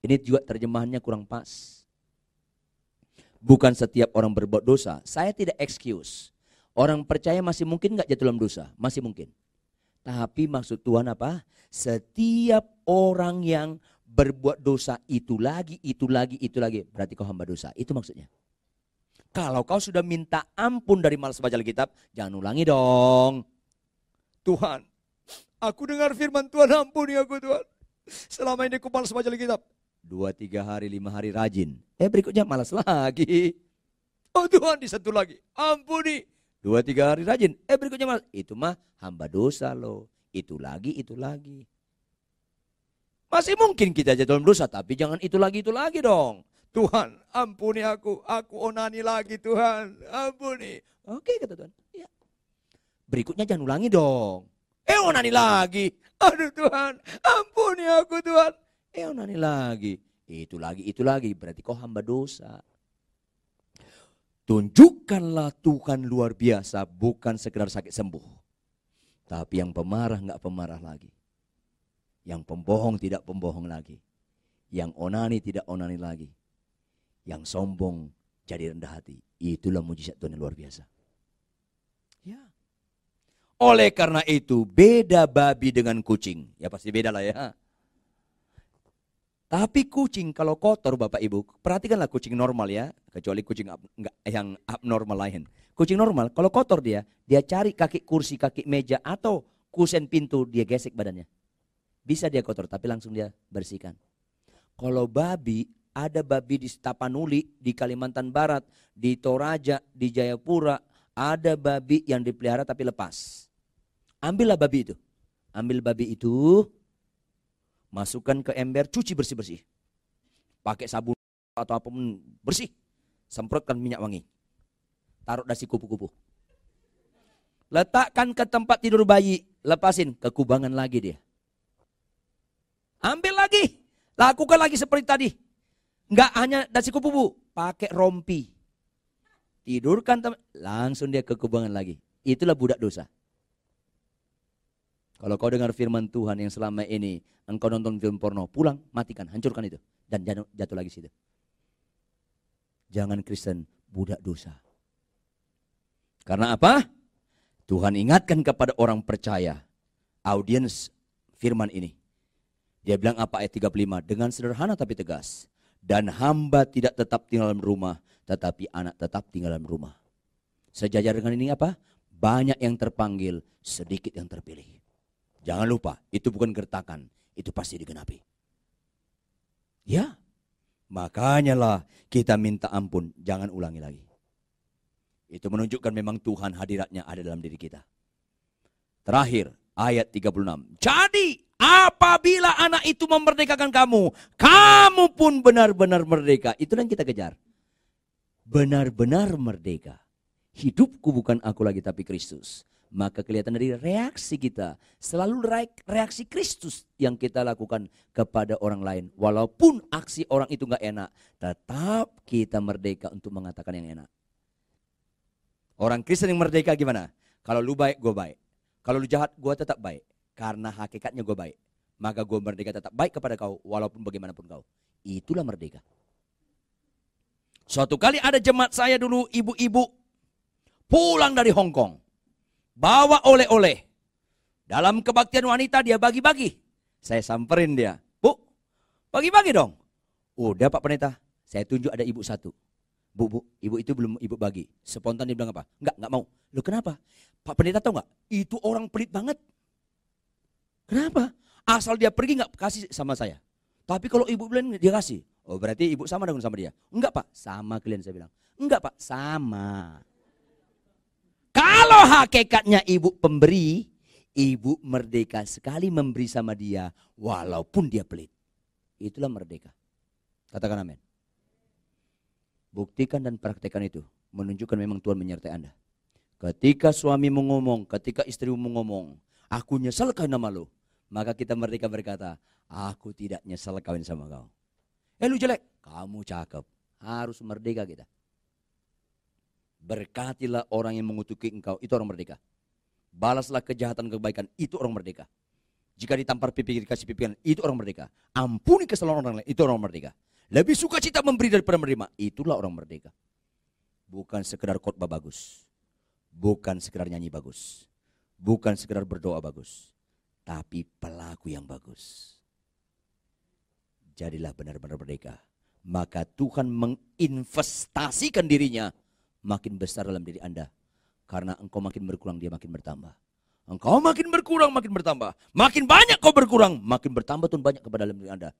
Ini juga terjemahannya kurang pas. Bukan setiap orang berbuat dosa. Saya tidak excuse. Orang percaya masih mungkin nggak jatuh dalam dosa? Masih mungkin. Tapi maksud Tuhan apa? Setiap orang yang berbuat dosa itu lagi, itu lagi, itu lagi. Berarti kau hamba dosa. Itu maksudnya. Kalau kau sudah minta ampun dari malas baca Alkitab, jangan ulangi dong. Tuhan, aku dengar firman Tuhan, ampuni aku Tuhan. Selama ini aku malas baca Alkitab. Dua, tiga hari, lima hari rajin. Eh berikutnya malas lagi. Oh Tuhan, di satu lagi. Ampuni. Dua, tiga hari rajin. Eh berikutnya malas. Itu mah hamba dosa loh. Itu lagi, itu lagi. Masih mungkin kita jatuh dalam dosa, tapi jangan itu lagi, itu lagi dong. Tuhan, ampuni aku, aku onani lagi Tuhan, ampuni. Oke kata Tuhan. Ya. Berikutnya jangan ulangi dong. Eh onani lagi. Aduh Tuhan, ampuni aku Tuhan. Eh onani lagi. Itu lagi, itu lagi. Berarti kau hamba dosa. Tunjukkanlah Tuhan luar biasa, bukan sekedar sakit sembuh. Tapi yang pemarah nggak pemarah lagi. Yang pembohong tidak pembohong lagi. Yang onani tidak onani lagi. Yang sombong jadi rendah hati. Itulah mujizat Tuhan yang luar biasa. Ya. Oleh karena itu beda babi dengan kucing. Ya pasti beda lah ya. Tapi kucing kalau kotor Bapak Ibu, perhatikanlah kucing normal ya, kecuali kucing enggak, yang abnormal lain. Kucing normal kalau kotor dia, dia cari kaki kursi, kaki meja atau kusen pintu, dia gesek badannya. Bisa dia kotor, tapi langsung dia bersihkan. Kalau babi, ada babi di Tapanuli, di Kalimantan Barat, di Toraja, di Jayapura, ada babi yang dipelihara tapi lepas. Ambillah babi itu. Ambil babi itu, masukkan ke ember, cuci bersih-bersih. Pakai sabun atau apa pun bersih. Semprotkan minyak wangi. Taruh dasi kupu-kupu. Letakkan ke tempat tidur bayi, lepasin, ke kubangan lagi dia. Ambil lagi. Lakukan lagi seperti tadi. Enggak hanya dasi kupu pakai rompi. Tidurkan langsung dia ke kubangan lagi. Itulah budak dosa. Kalau kau dengar firman Tuhan yang selama ini engkau nonton film porno, pulang, matikan, hancurkan itu dan jatuh, lagi situ. Jangan Kristen budak dosa. Karena apa? Tuhan ingatkan kepada orang percaya, audiens firman ini. Dia bilang apa ayat 35? Dengan sederhana tapi tegas. Dan hamba tidak tetap tinggal dalam rumah, tetapi anak tetap tinggal dalam rumah. Sejajar dengan ini apa? Banyak yang terpanggil, sedikit yang terpilih. Jangan lupa, itu bukan gertakan, itu pasti digenapi. Ya, makanya lah kita minta ampun, jangan ulangi lagi. Itu menunjukkan memang Tuhan hadiratnya ada dalam diri kita. Terakhir, ayat 36. Jadi Apabila anak itu memerdekakan kamu, kamu pun benar-benar merdeka. Itu yang kita kejar. Benar-benar merdeka. Hidupku bukan aku lagi tapi Kristus. Maka kelihatan dari reaksi kita. Selalu reaksi Kristus yang kita lakukan kepada orang lain. Walaupun aksi orang itu nggak enak. Tetap kita merdeka untuk mengatakan yang enak. Orang Kristen yang merdeka gimana? Kalau lu baik, gue baik. Kalau lu jahat, gue tetap baik. Karena hakikatnya gue baik. Maka gue merdeka tetap baik kepada kau walaupun bagaimanapun kau. Itulah merdeka. Suatu kali ada jemaat saya dulu ibu-ibu pulang dari Hong Kong. Bawa oleh-oleh. Dalam kebaktian wanita dia bagi-bagi. Saya samperin dia. Bu, bagi-bagi dong. Udah Pak Pendeta, saya tunjuk ada ibu satu. Bu, bu, ibu itu belum ibu bagi. Spontan dia bilang apa? Enggak, enggak mau. Lu kenapa? Pak Pendeta tahu enggak? Itu orang pelit banget. Kenapa? Asal dia pergi nggak kasih sama saya. Tapi kalau ibu bilang dia kasih. Oh berarti ibu sama dengan sama dia. Enggak pak, sama klien saya bilang. Enggak pak, sama. Kalau hakikatnya ibu pemberi, ibu merdeka sekali memberi sama dia walaupun dia pelit. Itulah merdeka. Katakan amin. Buktikan dan praktekkan itu. Menunjukkan memang Tuhan menyertai Anda. Ketika suami ngomong, ketika istri ngomong, aku nyesel kawin sama lu. Maka kita merdeka berkata, aku tidak nyesel kawin sama kau. Eh lu jelek, kamu cakep. Harus merdeka kita. Berkatilah orang yang mengutuki engkau, itu orang merdeka. Balaslah kejahatan kebaikan, itu orang merdeka. Jika ditampar pipi dikasih pipian, itu orang merdeka. Ampuni kesalahan orang lain, itu orang merdeka. Lebih suka cita memberi daripada menerima, itulah orang merdeka. Bukan sekedar khotbah bagus. Bukan sekedar nyanyi bagus. Bukan sekedar berdoa bagus. Tapi pelaku yang bagus. Jadilah benar-benar merdeka. Maka Tuhan menginvestasikan dirinya makin besar dalam diri Anda. Karena engkau makin berkurang, dia makin bertambah. Engkau makin berkurang, makin bertambah. Makin banyak kau berkurang, makin bertambah Tuhan banyak kepada dalam diri Anda.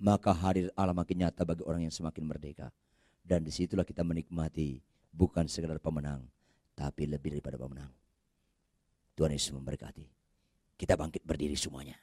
Maka hadir Allah makin nyata bagi orang yang semakin merdeka. Dan di situlah kita menikmati bukan sekedar pemenang, tapi lebih daripada pemenang. Tuhan Yesus memberkati. Kita bangkit berdiri semuanya.